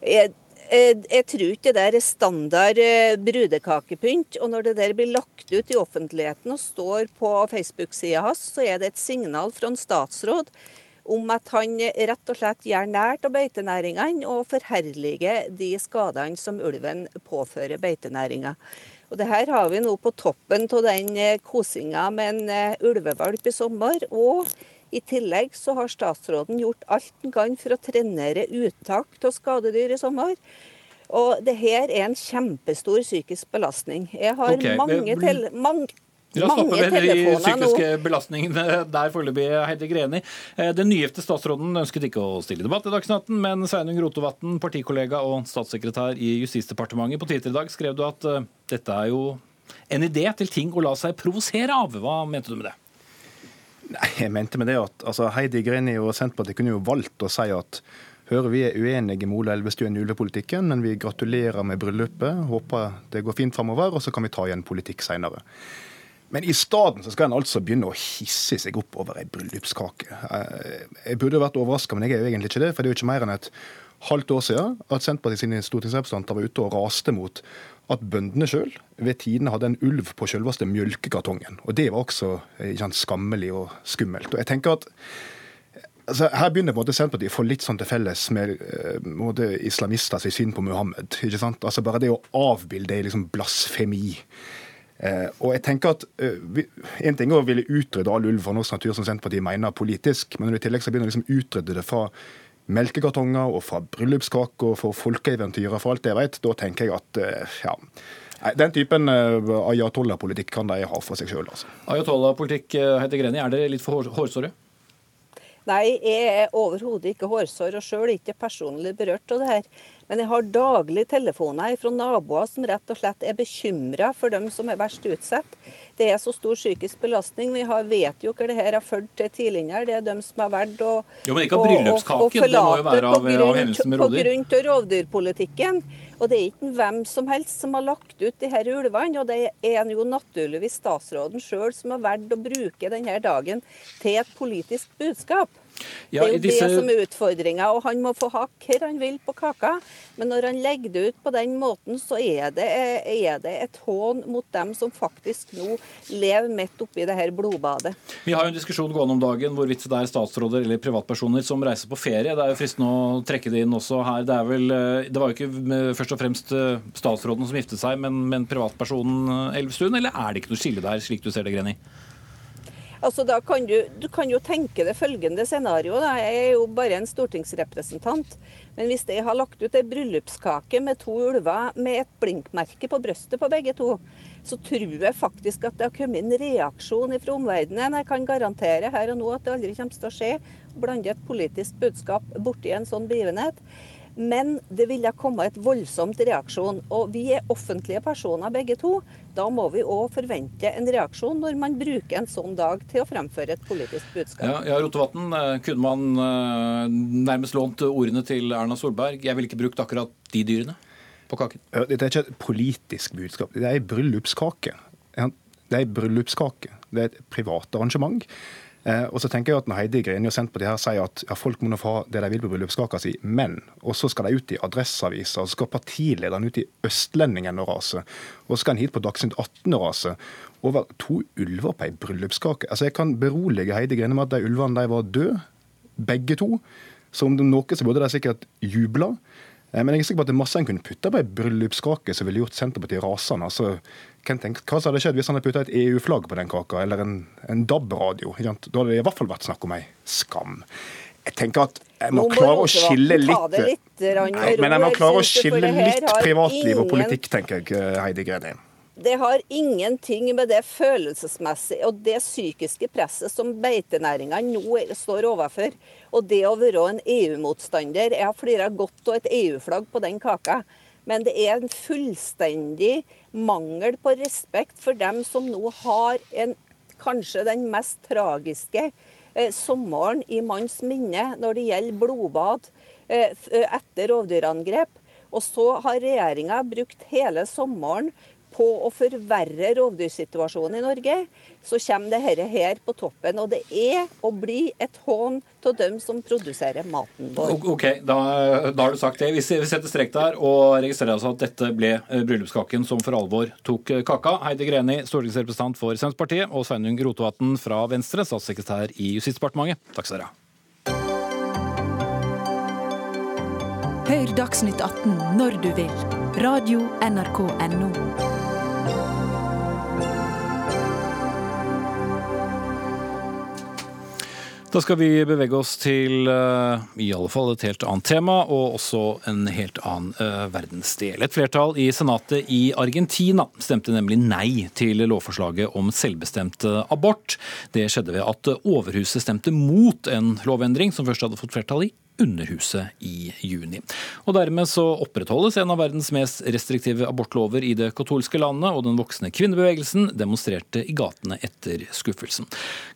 Jeg, jeg, jeg, tror ikke det er standard eh, brudekakepynt. Og når det der blir lagt ut i offentligheten og står på Facebook-sida hans, så er det et signal fra en statsråd om at han rett og slett gjør nært av beitenæringene og forherliger de skadene som ulven påfører beitenæringa. Og det her har vi nå på toppen av den eh, kosinga med en eh, ulvevalp i sommer. Og i tillegg så har statsråden gjort alt han kan for å trenere uttak av skadedyr i sommer. Og det her er en kjempestor psykisk belastning. Jeg har okay, mange, til, mange La oss stoppe ved de psykiske belastningene der foreløpig, Heidi Greni. Eh, den nygifte statsråden ønsket ikke å stille debatt i Dagsnytt men Sveinung Rotevatn, partikollega og statssekretær i Justisdepartementet, på Twitter i dag skrev du at uh, dette er jo en idé til ting å la seg provosere av. Hva mente du med det? Nei, jeg mente med det at altså, Heidi Greni og Senterpartiet kunne jo valgt å si at hører vi er uenige med Ola Elvestuen i julepolitikken, men vi gratulerer med bryllupet, håper det går fint framover, og så kan vi ta igjen politikk seinere. Men i stedet så skal en altså begynne å hisse seg opp over ei bryllupskake. Eh, jeg burde vært overraska, men jeg er jo egentlig ikke det. For det er jo ikke mer enn et halvt år siden at Senterpartiet sine stortingsrepresentanter var ute og raste mot at bøndene sjøl ved tidene hadde en ulv på sjølveste mjølkekartongen. Og det var også eh, sant, skammelig og skummelt. Og jeg tenker at altså, Her begynner på en måte Senterpartiet å få litt sånn til felles med uh, islamister sitt syn på Muhammed. ikke sant? Altså Bare det å avbilde er liksom blasfemi. Eh, og jeg tenker at eh, En ting er å ville utrydde all ulv fra norsk natur, som Senterpartiet mener politisk, men når du i tillegg skal begynne å liksom utrydde det fra melkekartonger og fra bryllupskaker og for folkeeventyr og for alt det jeg vet, da tenker jeg at eh, ja. Den typen ayatollah-politikk kan de ha for seg sjøl. Altså. Ayatollah-politikk, heter Greni, er dere litt for hårsåre? Nei, jeg er overhodet ikke hårsår, og sjøl ikke personlig berørt av det her. Men jeg har daglig telefoner fra naboer som rett og slett er bekymra for dem som er verst utsatt. Det er så stor psykisk belastning. Vi har, vet jo hva det her har ført til tidligere. Det er dem som har valgt å, jo, men ikke av bryllupskaken, det må jo være av, av hendelsen med rovdyr. På grunn av rovdyrpolitikken. Og det er ikke hvem som helst som har lagt ut de her ulvene. Og det er jo naturligvis statsråden sjøl som har valgt å bruke denne dagen til et politisk budskap. Ja, det er jo disse... det som er utfordringa. Og han må få ha hva han vil på kaka, men når han legger det ut på den måten, så er det, er det et hån mot dem som faktisk nå lever midt oppi det her blodbadet. Vi har jo en diskusjon gående om dagen hvorvidt det er statsråder eller privatpersoner som reiser på ferie. Det er jo fristende å trekke det inn også her. Det, vel, eh, det var jo ikke først og fremst eh, statsråden som giftet seg, men, men privatpersonen Elvestuen, eller er det ikke noe skille der, slik du ser det, Greni? Altså, da kan du, du kan jo tenke det følgende scenario. Da. Jeg er jo bare en stortingsrepresentant. Men hvis jeg har lagt ut ei bryllupskake med to ulver med et blinkmerke på brystet på begge to, så tror jeg faktisk at det har kommet en reaksjon fra omverdenen. Jeg kan garantere her og nå at det aldri kommer til å skje. Blande et politisk budskap borti en sånn begivenhet. Men det ville komme et voldsomt reaksjon. Og vi er offentlige personer begge to. Da må vi òg forvente en reaksjon når man bruker en sånn dag til å fremføre et politisk budskap. Ja, ja Rotevatn, eh, kunne man eh, nærmest lånt ordene til Erna Solberg? Jeg ville ikke brukt akkurat de dyrene på kaken. Dette er ikke et politisk budskap, det er ei bryllupskake. Det er ei bryllupskake. Det er et privat arrangement. Eh, og så tenker jeg at Når Heidi Greni og Senterpartiet her sier at ja, folk må nå få ha det de vil på bryllupskaka si, men og så skal de ut i Adresseavisa, og så skal partilederen ut i Østlendingen og rase, og så skal han hit på Dagsnytt 18 og rase. Over to ulver på ei bryllupskake. Altså, Jeg kan berolige Heidi Greni med at de ulvene de var døde, begge to. Så om det er noe så burde de sikkert jubla. Eh, men jeg er sikker på at det er masse en kunne putta på ei bryllupskake som ville gjort Senterpartiet rasende. Altså, tenkt, hva hadde skjedd hvis han hadde putta et EU-flagg på den kaka, eller en, en DAB-radio? Da hadde det i hvert fall vært snakk om ei skam. Jeg tenker at jeg må klare å skille litt, litt Nei, Men jeg må klare å skille litt privatliv og politikk, tenker jeg, eh, Heidi Greni. Det har ingenting med det følelsesmessige og det psykiske presset som beitenæringa nå står overfor. Og det å være en EU-motstander. Jeg har flira godt av et EU-flagg på den kaka. Men det er en fullstendig mangel på respekt for dem som nå har en, kanskje den mest tragiske eh, sommeren i manns minne når det gjelder blodbad eh, etter rovdyrangrep. Og så har regjeringa brukt hele sommeren på å forverre rovdyrsituasjonen i Norge, så kommer dette her på toppen. Og det er og blir et hån av dem som produserer maten vår. Ok, da, da har du sagt det. Vi setter strek der og registrerer altså at dette ble eh, bryllupskaken som for alvor tok eh, kaka. Heidi Greni, stortingsrepresentant for Senterpartiet, og Sveinung Rotevatn fra Venstre, statssekretær i Justisdepartementet. Takk skal dere ha. Hør Dagsnytt 18 når du vil. Radio NRK Radio.nrk.no. Da skal vi bevege oss til uh, i alle fall et helt annet tema, og også en helt annen uh, verdensdel. Et flertall i Senatet i Argentina stemte nemlig nei til lovforslaget om selvbestemt uh, abort. Det skjedde ved at Overhuset stemte mot en lovendring som først hadde fått flertall i Underhuset i juni. Og Dermed så opprettholdes en av verdens mest restriktive abortlover i det katolske landet, og den voksne kvinnebevegelsen demonstrerte i gatene etter skuffelsen.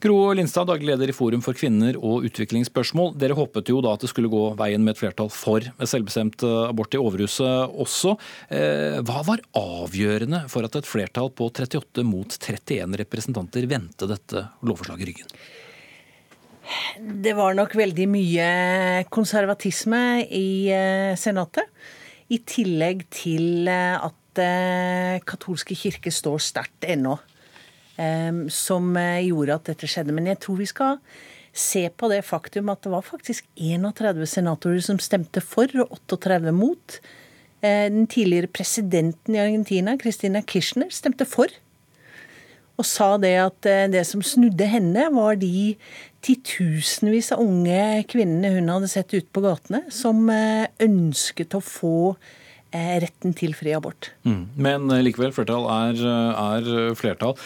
Gro Lindstad, daglig leder i Forum for kvinner og utviklingsspørsmål. Dere håpet jo da at det skulle gå veien med et flertall for selvbestemt abort i Overhuset også. Eh, hva var avgjørende for at et flertall på 38 mot 31 representanter vendte dette lovforslaget ryggen? Det var nok veldig mye konservatisme i eh, Senatet. I tillegg til eh, at eh, katolske kirke står sterkt ennå. Som gjorde at dette skjedde. Men jeg tror vi skal se på det faktum at det var faktisk 31 senatorer som stemte for, og 38 mot. Den tidligere presidenten i Argentina, Christina Kirchner, stemte for og sa det at eh, det som snudde henne, var de titusenvis av unge kvinnene hun hadde sett ute på gatene, som eh, ønsket å få eh, retten til fri abort. Mm. Men likevel, flertall er, er, flertall.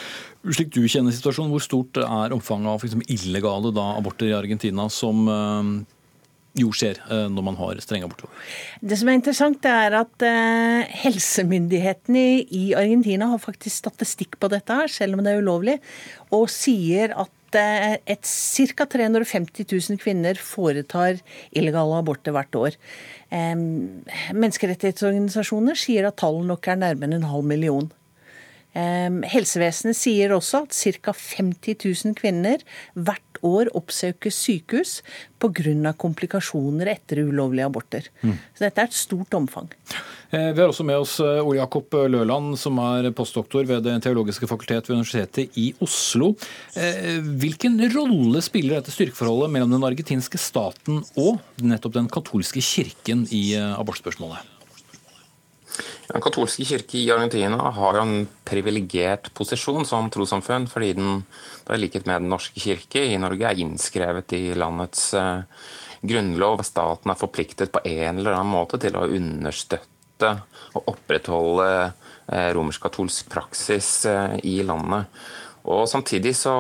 Slik du kjenner situasjonen, hvor stort er omfanget av illegale da, aborter i Argentina som jo skjer eh, når man har strenge abort. Det som er interessant, er at uh, helsemyndighetene i Argentina har faktisk statistikk på dette, her, selv om det er ulovlig, og sier at uh, et ca. 350 000 kvinner foretar illegale aborter hvert år. Menneskerettighetsorganisasjoner sier at tallet nok er nærmere en halv million. Helsevesenet sier også at ca. 50 000 kvinner hvert hvert år oppsøke sykehus pga. komplikasjoner etter ulovlige aborter. Mm. Så dette er et stort omfang. Eh, vi har også med oss eh, Ole Jakob Løland, som er postdoktor ved Det teologiske fakultet ved Universitetet i Oslo. Eh, hvilken rolle spiller dette styrkeforholdet mellom den argentinske staten og nettopp den katolske kirken i abortspørsmålet? Den katolske kirke i Argentina har en privilegert posisjon som trossamfunn, fordi den, i likhet med Den norske kirke i Norge, er innskrevet i landets eh, grunnlov. Staten er forpliktet på en eller annen måte til å understøtte og opprettholde eh, romersk-katolsk praksis eh, i landet. Og Samtidig så,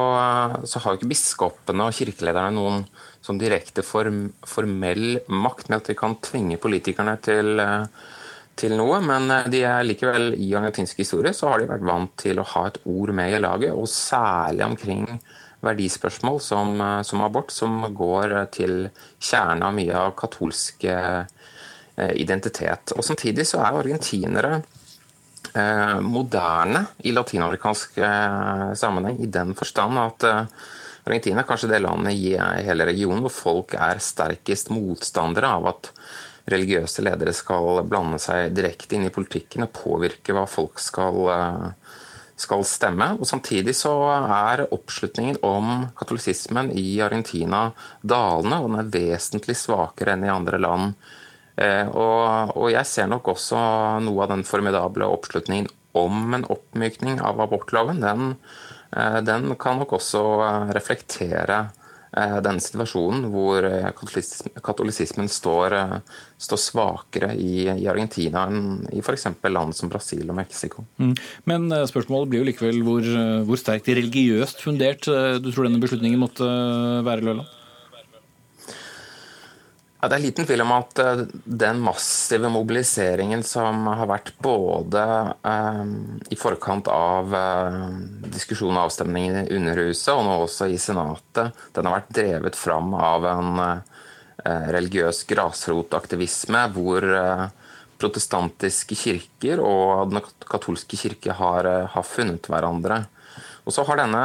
så har ikke biskopene og kirkelederne noen sånn direkte form, formell makt med at de kan tvinge politikerne til uh, til noe, men eh, de er likevel i argentinsk historie så har de vært vant til å ha et ord med i laget, og særlig omkring verdispørsmål som, eh, som abort, som går til kjernen av mye av katolsk eh, identitet. Og Samtidig så er argentinere eh, moderne i latinamerikansk eh, sammenheng, i den forstand at eh, Argentina er kanskje det landet i hele regionen hvor folk er sterkest motstandere av at religiøse ledere skal blande seg direkte inn i politikken og påvirke hva folk skal, eh, skal stemme. Og Samtidig så er oppslutningen om katolisismen i Argentina dalende, og den er vesentlig svakere enn i andre land. Eh, og, og jeg ser nok også noe av den formidable oppslutningen om en oppmykning av abortloven. Den, eh, den kan nok også reflektere Eh, denne situasjonen hvor eh, katolisismen står, eh, står svakere i, i, Argentina enn i f.eks. land som Brasil og Mexico. Mm. Men spørsmålet blir jo likevel hvor, hvor sterkt religiøst fundert du tror denne beslutningen måtte være, Løland? Ja, det er liten tvil om at uh, den massive mobiliseringen som har vært både eh, i forkant av eh, diskusjon og avstemningen i Underhuset og nå også i Senatet, den har vært drevet fram av en religiøs grasrotaktivisme hvor protestantiske kirker og den katolske kirke har, har funnet hverandre. Og så har denne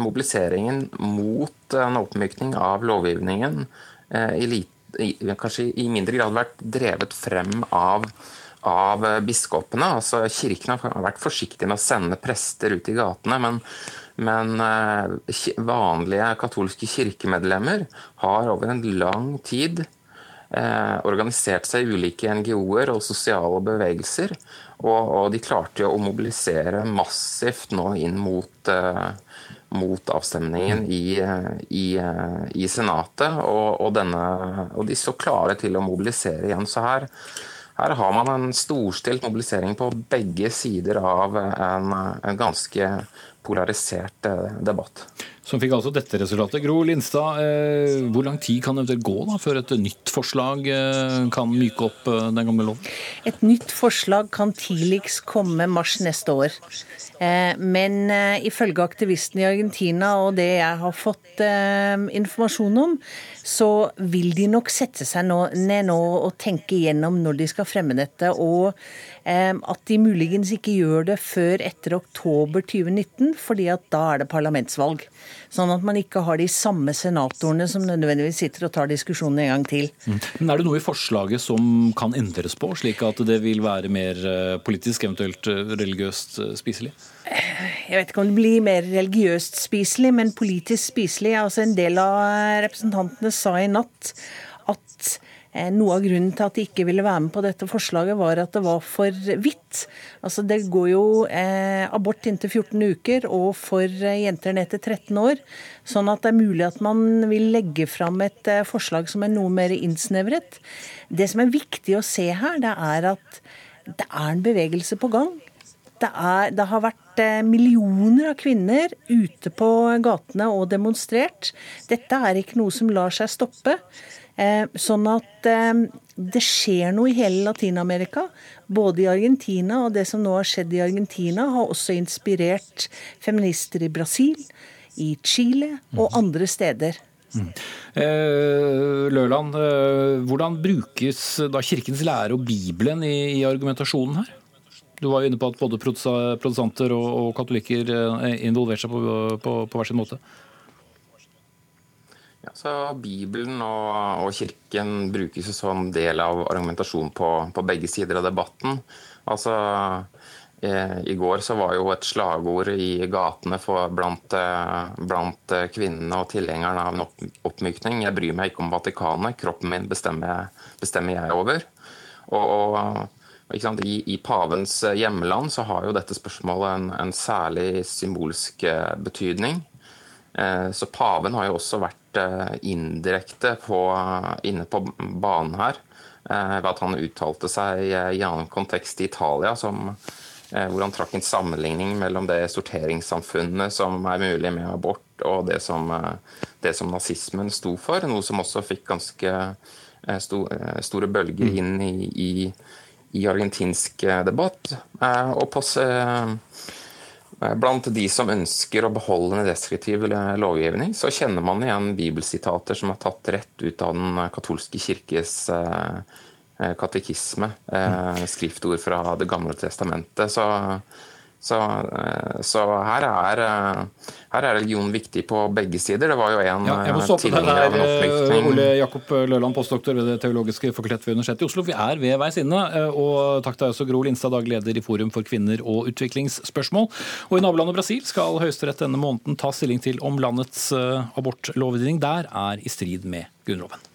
mobiliseringen mot en oppmykning av lovgivningen Eh, i, kanskje i mindre grad vært drevet frem av, av biskopene. Altså, kirken har vært forsiktig med å sende prester ut i gatene, men, men eh, vanlige katolske kirkemedlemmer har over en lang tid eh, organisert seg i ulike NGO-er og sosiale bevegelser. Og, de klarte jo å mobilisere massivt nå inn mot eh, mot avstemningen i, i, i Senatet. Og, og, denne, og, de så klare til å mobilisere igjen. Så her, her har man en storstilt mobilisering på begge sider av en, en ganske polarisert eh, debatt. Som fikk altså dette resultatet. Gro Lindstad, eh, hvor lang tid kan det gå da, før et nytt forslag eh, kan myke opp den gamle loven? Et nytt forslag kan tidligst komme mars neste år. Men ifølge aktivistene i Argentina og det jeg har fått informasjon om, så vil de nok sette seg ned nå og tenke igjennom når de skal fremme dette. Og at de muligens ikke gjør det før etter oktober 2019, fordi at da er det parlamentsvalg. Sånn at man ikke har de samme senatorene som nødvendigvis sitter og tar diskusjonen en gang til. Mm. Men Er det noe i forslaget som kan endres på, slik at det vil være mer eh, politisk, eventuelt eh, religiøst eh, spiselig? Jeg vet ikke om det blir mer religiøst spiselig, men politisk spiselig. Altså En del av representantene sa i natt at Eh, noe av grunnen til at de ikke ville være med på dette forslaget, var at det var for vidt. Altså Det går jo eh, abort inntil 14 uker, og for eh, jenter ned til 13 år. Sånn at det er mulig at man vil legge fram et eh, forslag som er noe mer innsnevret. Det som er viktig å se her, det er at det er en bevegelse på gang. Det, er, det har vært eh, millioner av kvinner ute på gatene og demonstrert. Dette er ikke noe som lar seg stoppe. Eh, sånn at eh, det skjer noe i hele Latin-Amerika. Både i Argentina og det som nå har skjedd i Argentina, har også inspirert feminister i Brasil, i Chile og mm. andre steder. Mm. Eh, Løland, hvordan brukes da Kirkens lære og Bibelen i, i, argumentasjonen her? Du var jo inne på at både produsenter og, og katolikker involverer seg på, på, på hver sin måte. Ja, så Bibelen og, og Kirken brukes jo som del av argumentasjon på, på begge sider av debatten. Altså, eh, I går så var jo et slagord i gatene for, blant, eh, blant kvinnene og tilhengerne av en oppmykning 'Jeg bryr meg ikke om Vatikanet, kroppen min bestemmer, bestemmer jeg over'. Og, og i, I, pavens hjemland så har jo dette spørsmålet en, en særlig symbolsk betydning. Så paven har jo også vært Eh, indirekte på, inne på banen her. Eh, ved at han uttalte seg i en annen kontekst i Italia, som, eh, hvor han trakk en sammenligning mellom det sorteringssamfunnet som er mulig med abort, og det som, det som nazismen sto for. Noe som også fikk ganske store bølger mm. inn i, i, i argentinsk debatt. Og på Eh, blant de som ønsker å beholde en deskriptiv lovgivning, så kjenner man igjen bibelsitater som er tatt rett ut av den katolske kirkes eh, eh, katekisme. Skriftord fra Det gamle testamentet. Så så, eh, så her, er, eh, her, er, religion viktig på begge sider. Det var jo en ja, jeg må stoppe deg der, Ole Jakob Løland, postdoktor ved Det teologiske fakultet ved Universitetet i Oslo. Vi er ved veis ende. Og takk til deg også, Gro Linstad, daglig leder i Forum for kvinner og utviklingsspørsmål. Og i nabolandet Brasil skal Høyesterett denne måneden ta stilling til om landets abortlovgivning der er i strid med Grunnloven.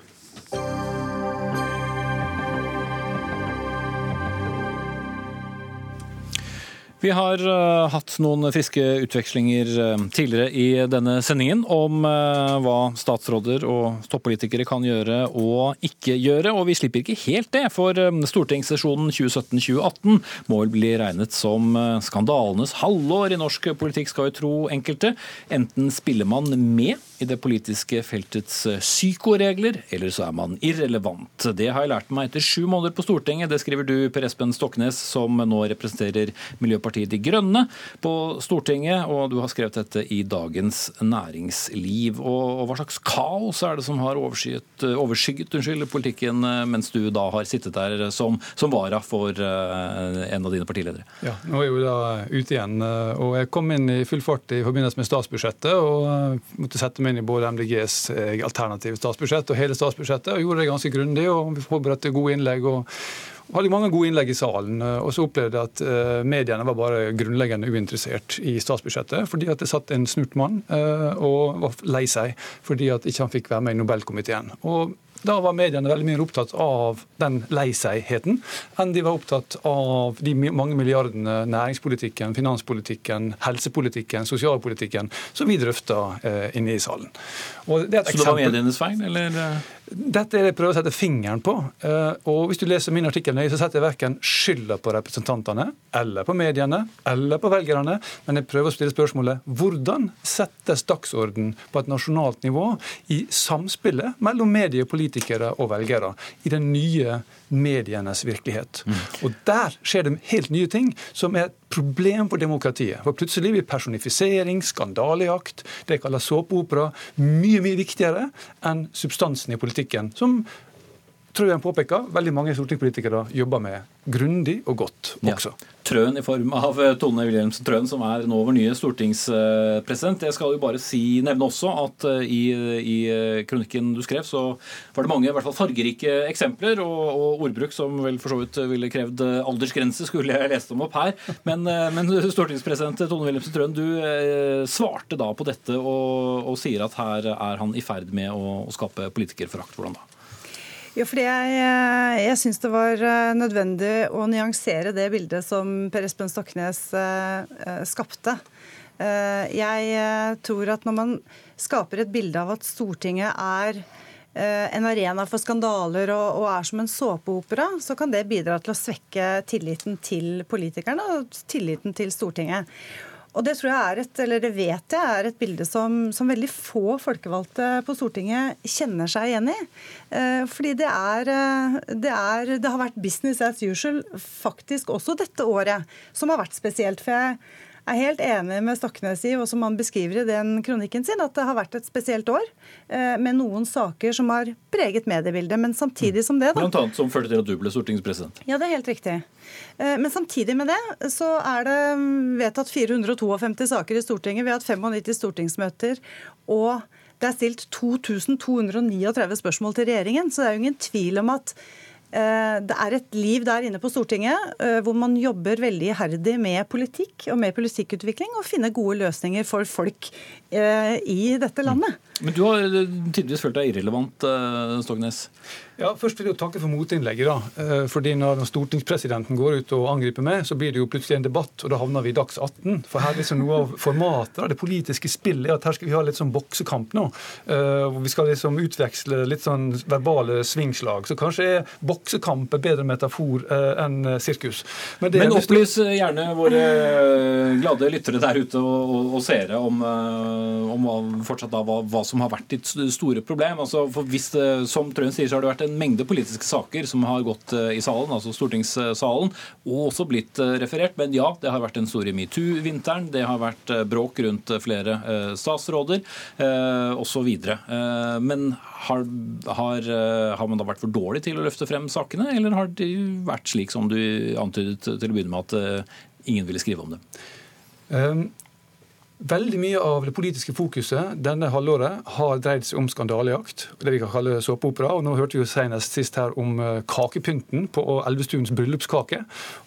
Vi har uh, hatt noen friske utvekslinger uh, tidligere i denne sendingen om uh, hva statsråder og toppolitikere kan gjøre og ikke gjøre. Og vi slipper ikke helt det, for stortingssesjonen 2017-2018 må vel bli regnet som skandalenes halvår i norsk politikk, skal vi tro enkelte. Enten spiller man med i det politiske feltets psykoregler, eller så er man irrelevant. Det har jeg lært meg etter sju måneder på Stortinget. Det skriver du, Per Espen Stoknes, som nå representerer Miljøpartiet De Grønne på Stortinget, og du har skrevet dette i Dagens Næringsliv. Og, hva slags kaos er det som har overskygget, overskygget unnskyld, politikken eh, mens du da har sittet der som, som vara for en av dine partiledere? Ja, nå er jeg jo da ute igjen, eh, og jeg kom inn i full fart i forbindelse med statsbudsjettet og måtte sette meg inn i både MDGs alternative statsbudsjett og hele statsbudsjettet, og gjorde det ganske grundig og forberedte gode innlegg. og hadde mange gode innlegg i salen. Eh, og så opplevde jeg at uh, mediene var bare grunnleggende uinteressert i statsbudsjettet. Fordi at det satt en snurt mann uh, og var lei seg fordi at ikke han fikk være med i Nobelkomiteen. Og da var mediene veldig mye opptatt av den lei seg-heten enn de var opptatt av de mange milliardene næringspolitikken, finanspolitikken, helsepolitikken, sosialpolitikken som vi drøfta eh, inne i salen. Det Så det var medienes feil, eller? Dette er det jeg prøver å sette fingeren på. Eh, og Hvis du leser min artikkel nøye, så setter jeg verken skylda på representantene, eller på mediene, eller på velgerne, men jeg prøver å stille spørsmålet hvordan settes dagsorden på et nasjonalt nivå i samspillet mellom medie, politikere og velgere i den nye medienes virkelighet. Mm. Og Der skjer det helt nye ting som er et problem for demokratiet. For Plutselig blir personifisering, skandalejakt, det kalles såpeopera, mye mye viktigere enn substansen i politikken. som tror jeg han påpeker, veldig mange stortingspolitikere jobber med grundig og godt også. Ja. Trøen i form av eh, Tone Wilhelmsen Trøen, som er nå vår nye stortingspresident. Jeg skal jo bare si, nevne også at eh, i, i, eh, kronikken du skrev, så var det mange i hvert fall fargerike eksempler og, og, ordbruk som vel for så vidt ville krevd aldersgrense, skulle jeg lest dem opp her. Men, men (laughs) stortingspresident Tone Wilhelmsen Trøen, du svarte da på dette og, og sier at her er han i ferd med å, å skape politikerforakt. Hvordan da? Ja, fordi Jeg, eh, jeg syns det var eh, nødvendig å nyansere det bildet som Per Espen Stoknes eh, skapte. Jeg tror at når man skaper et bilde av at Stortinget er en arena for skandaler og, og, er som en såpeopera, så kan det bidra til å svekke tilliten til politikerne og tilliten til Stortinget. Og det tror jeg er et, eller det vet jeg er et bilde som, som veldig få folkevalgte på Stortinget kjenner seg igjen i. Eh, fordi det er, eh, det er Det har vært business as usual faktisk også dette året, som har vært spesielt. For jeg er helt enig med Stoknes i, og som han beskriver i den kronikken sin, at det har vært et spesielt år eh, med noen saker som har preget mediebildet. Men samtidig som det, da Blant annet som førte til at du ble stortingspresident. Ja, det er helt riktig. Eh, men samtidig med det så er det mm, vedtatt 452 saker i Stortinget. Vi har hatt 95 stortingsmøter. og Det er stilt 2239 spørsmål til regjeringen, så det er jo ingen tvil om at det er et liv der inne på Stortinget eh, hvor man jobber veldig iherdig med politikk og med politikkutvikling og finner gode løsninger for folk eh, i dette landet. Men du har tidvis følt deg irrelevant, Stognes? Ja, Først vil jeg takke for motinnlegget. da. Eh, fordi Når stortingspresidenten går ut og angriper meg, så blir det jo plutselig en debatt, og da havner vi i Dags 18. For her er liksom noe av formatet av det politiske spillet at her skal vi ha litt sånn boksekamp nå. Eh, hvor Vi skal liksom utveksle litt sånn verbale svingslag. Så kanskje er boksekamp en bedre metafor eh, enn sirkus. Men, Men opplys gjerne våre glade lyttere der ute og, og, og seere om, om fortsatt da hva, hva, som har vært ditt store problem. Altså, for hvis det, Som Trøen sier, så har det vært en mengde politiske saker som har gått eh, i salen, altså stortingssalen, og også blitt eh, referert. Men ja, det har vært den store metoo-vinteren, det har vært eh, bråk rundt flere statsråder osv. Men har, har, har, man da vært for dårlig til å løfte frem sakene, eller har det vært slik som du antydet til å begynne med, at ingen ville skrive om det? Um, Veldig mye av det politiske fokuset denne halvåret har dreid seg om skandalejakt. Det vi kan kalle såpeopera. Og nå hørte vi jo senest sist her om eh, kakepynten på Elvestuens bryllupskake.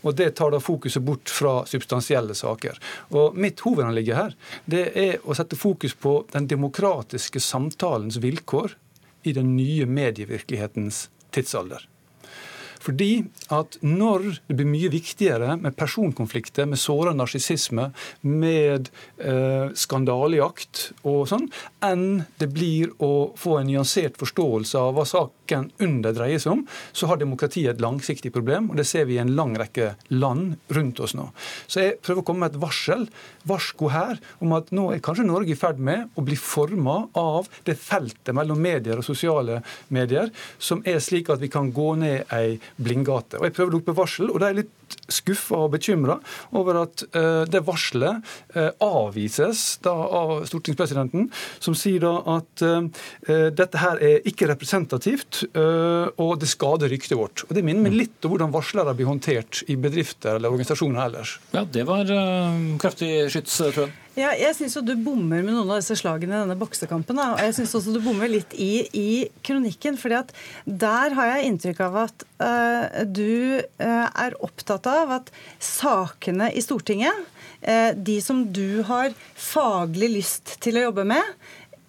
Og det tar da fokuset bort fra substansielle saker. Og mitt hovedanliggende her det er å sette fokus på den demokratiske samtalens vilkår i den nye medievirkelighetens tidsalder. Fordi at når det blir mye viktigere med personkonflikter, med såra narsissisme, med eh, skandalejakt og sånn, enn det blir å få en nyansert forståelse av hva saken under dreier seg om, så har demokratiet et langsiktig problem. og Det ser vi i en lang rekke land rundt oss nå. Så jeg prøver å komme med et varsel, varsko her, om at nå er kanskje Norge i ferd med å bli forma av det feltet mellom medier og sosiale medier som er slik at vi kan gå ned ei blindgate. Og Jeg prøver å rope varsel, og det er jeg litt skuffa og bekymra over at uh, det varselet uh, avvises da av stortingspresidenten, som sier da at uh, dette her er ikke representativt, og det skader ryktet vårt. Og Det minner meg litt om hvordan varslere blir håndtert i bedrifter eller organisasjoner ellers. Ja, Det var kraftig skyts, Trøen. Ja, jeg syns du bommer med noen av disse slagene i denne boksekampen. Da. Og jeg syns også du bommer litt i, i kronikken. fordi at der har jeg inntrykk av at uh, du uh, er opptatt av at sakene i Stortinget, uh, de som du har faglig lyst til å jobbe med,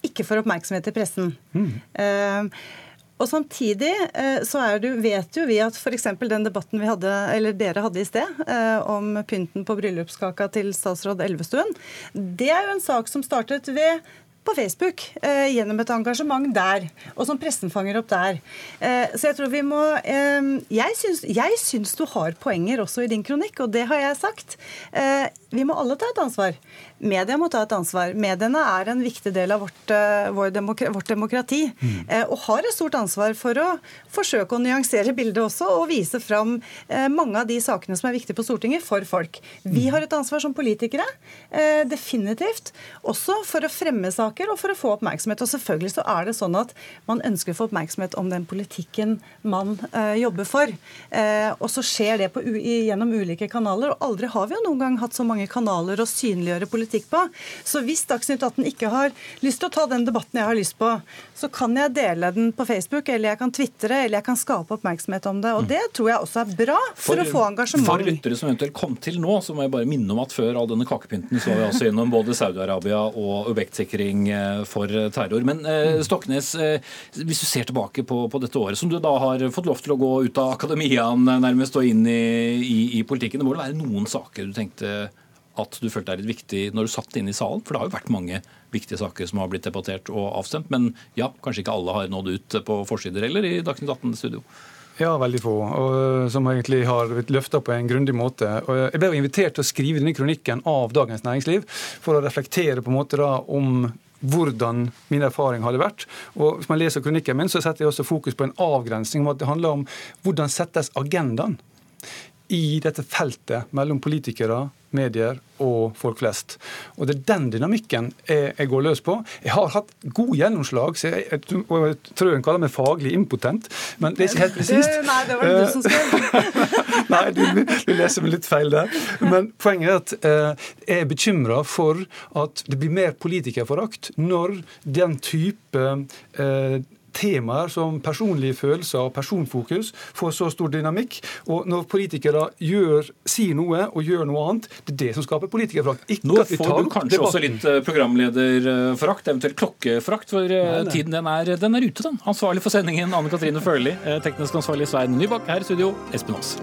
ikke får oppmerksomhet i pressen. Mm. Og Samtidig eh, så er du, vet jo vi at f.eks. den debatten vi hadde, eller dere hadde i sted, eh, om pynten på bryllupskaka til statsråd Elvestuen, det er jo en sak som startet ved på Facebook eh, gjennom et engasjement der, og som pressen fanger opp der. Eh, så jeg tror vi må eh, jeg, syns, jeg, syns, du har poenger også i din kronikk, og det har jeg sagt. Eh, vi må alle ta et ansvar. Media må ta et ansvar. Mediene er en viktig del av vårt, vår demokra vårt demokrati. Mm. Uh, og har et stort ansvar for å forsøke å nyansere bildet også, og vise fram mange av de sakene som er viktige på Stortinget, for folk. Vi mm. har et ansvar som politikere, definitivt. Også for å fremme saker og for å få oppmerksomhet. Og selvfølgelig så er det sånn at man ønsker å få oppmerksomhet om den politikken man jobber for. og så skjer det på, gjennom ulike kanaler. Og aldri har vi jo noen gang hatt så mange kanaler å synliggjøre politikk på. Så hvis Dagsnytt 18 ikke har lyst til å ta den debatten jeg har lyst på, så kan jeg dele den på Facebook, eller jeg kan tvitre, eller jeg kan skape oppmerksomhet om det. Og det tror jeg også er bra for, for å få engasjement. For lyttere som eventuelt kom til nå, så må jeg bare minne om at før all denne kakepynten så var vi altså gjennom både Saudi-Arabia og objektsikring eh, for terror. Men eh, Stoknes, eh, hvis du ser tilbake på, på, dette året, som du da har fått lov til å gå ut av akademiaen nærmest og inn i, i, i politikken, det må det være noen saker du tenkte at du følte er litt viktig når du satt inne i salen? For det har jo vært mange viktige saker som har blitt debattert og avstemt. Men ja, kanskje ikke alle har nådd ut på forsider eller i Dagsnytt 18-studio. Ja, veldig få. Og, eh, som egentlig har blitt løfta på en grundig måte. Og jeg ble invitert til å skrive denne kronikken av Dagens Næringsliv for å reflektere på en måte da om hvordan min erfaring hadde vært. Og Hvis man leser kronikken min, så setter jeg også fokus på en avgrensning om at det handler om hvordan settes agendaen. i dette feltet mellom politikere, medier og folk flest. Og Det er den dynamikken jeg, jeg går løs på. Jeg har hatt god gjennomslag, så jeg, jeg, jeg tror hun kaller meg faglig impotent, men det er ikke helt presist. Nei, det var det du som skrev. (laughs) Nei, du, du, leser meg litt feil der. Men poenget er at eh, jeg er bekymra for at det blir mer politikerforakt når den type eh, temaer som personlige følelser og personfokus får så stor dynamikk. Og når politikere gjør, sier noe og gjør noe annet, det er det som skaper politikerforakt. Nå får du kanskje også litt eh, programlederforakt, eventuelt klokkeforakt, for eh, nei, nei. tiden den er, den er ute. da. Ansvarlig for sendingen Anne Katrine Førli, teknisk ansvarlig Svein Nybakk, her i studio Espen Aas.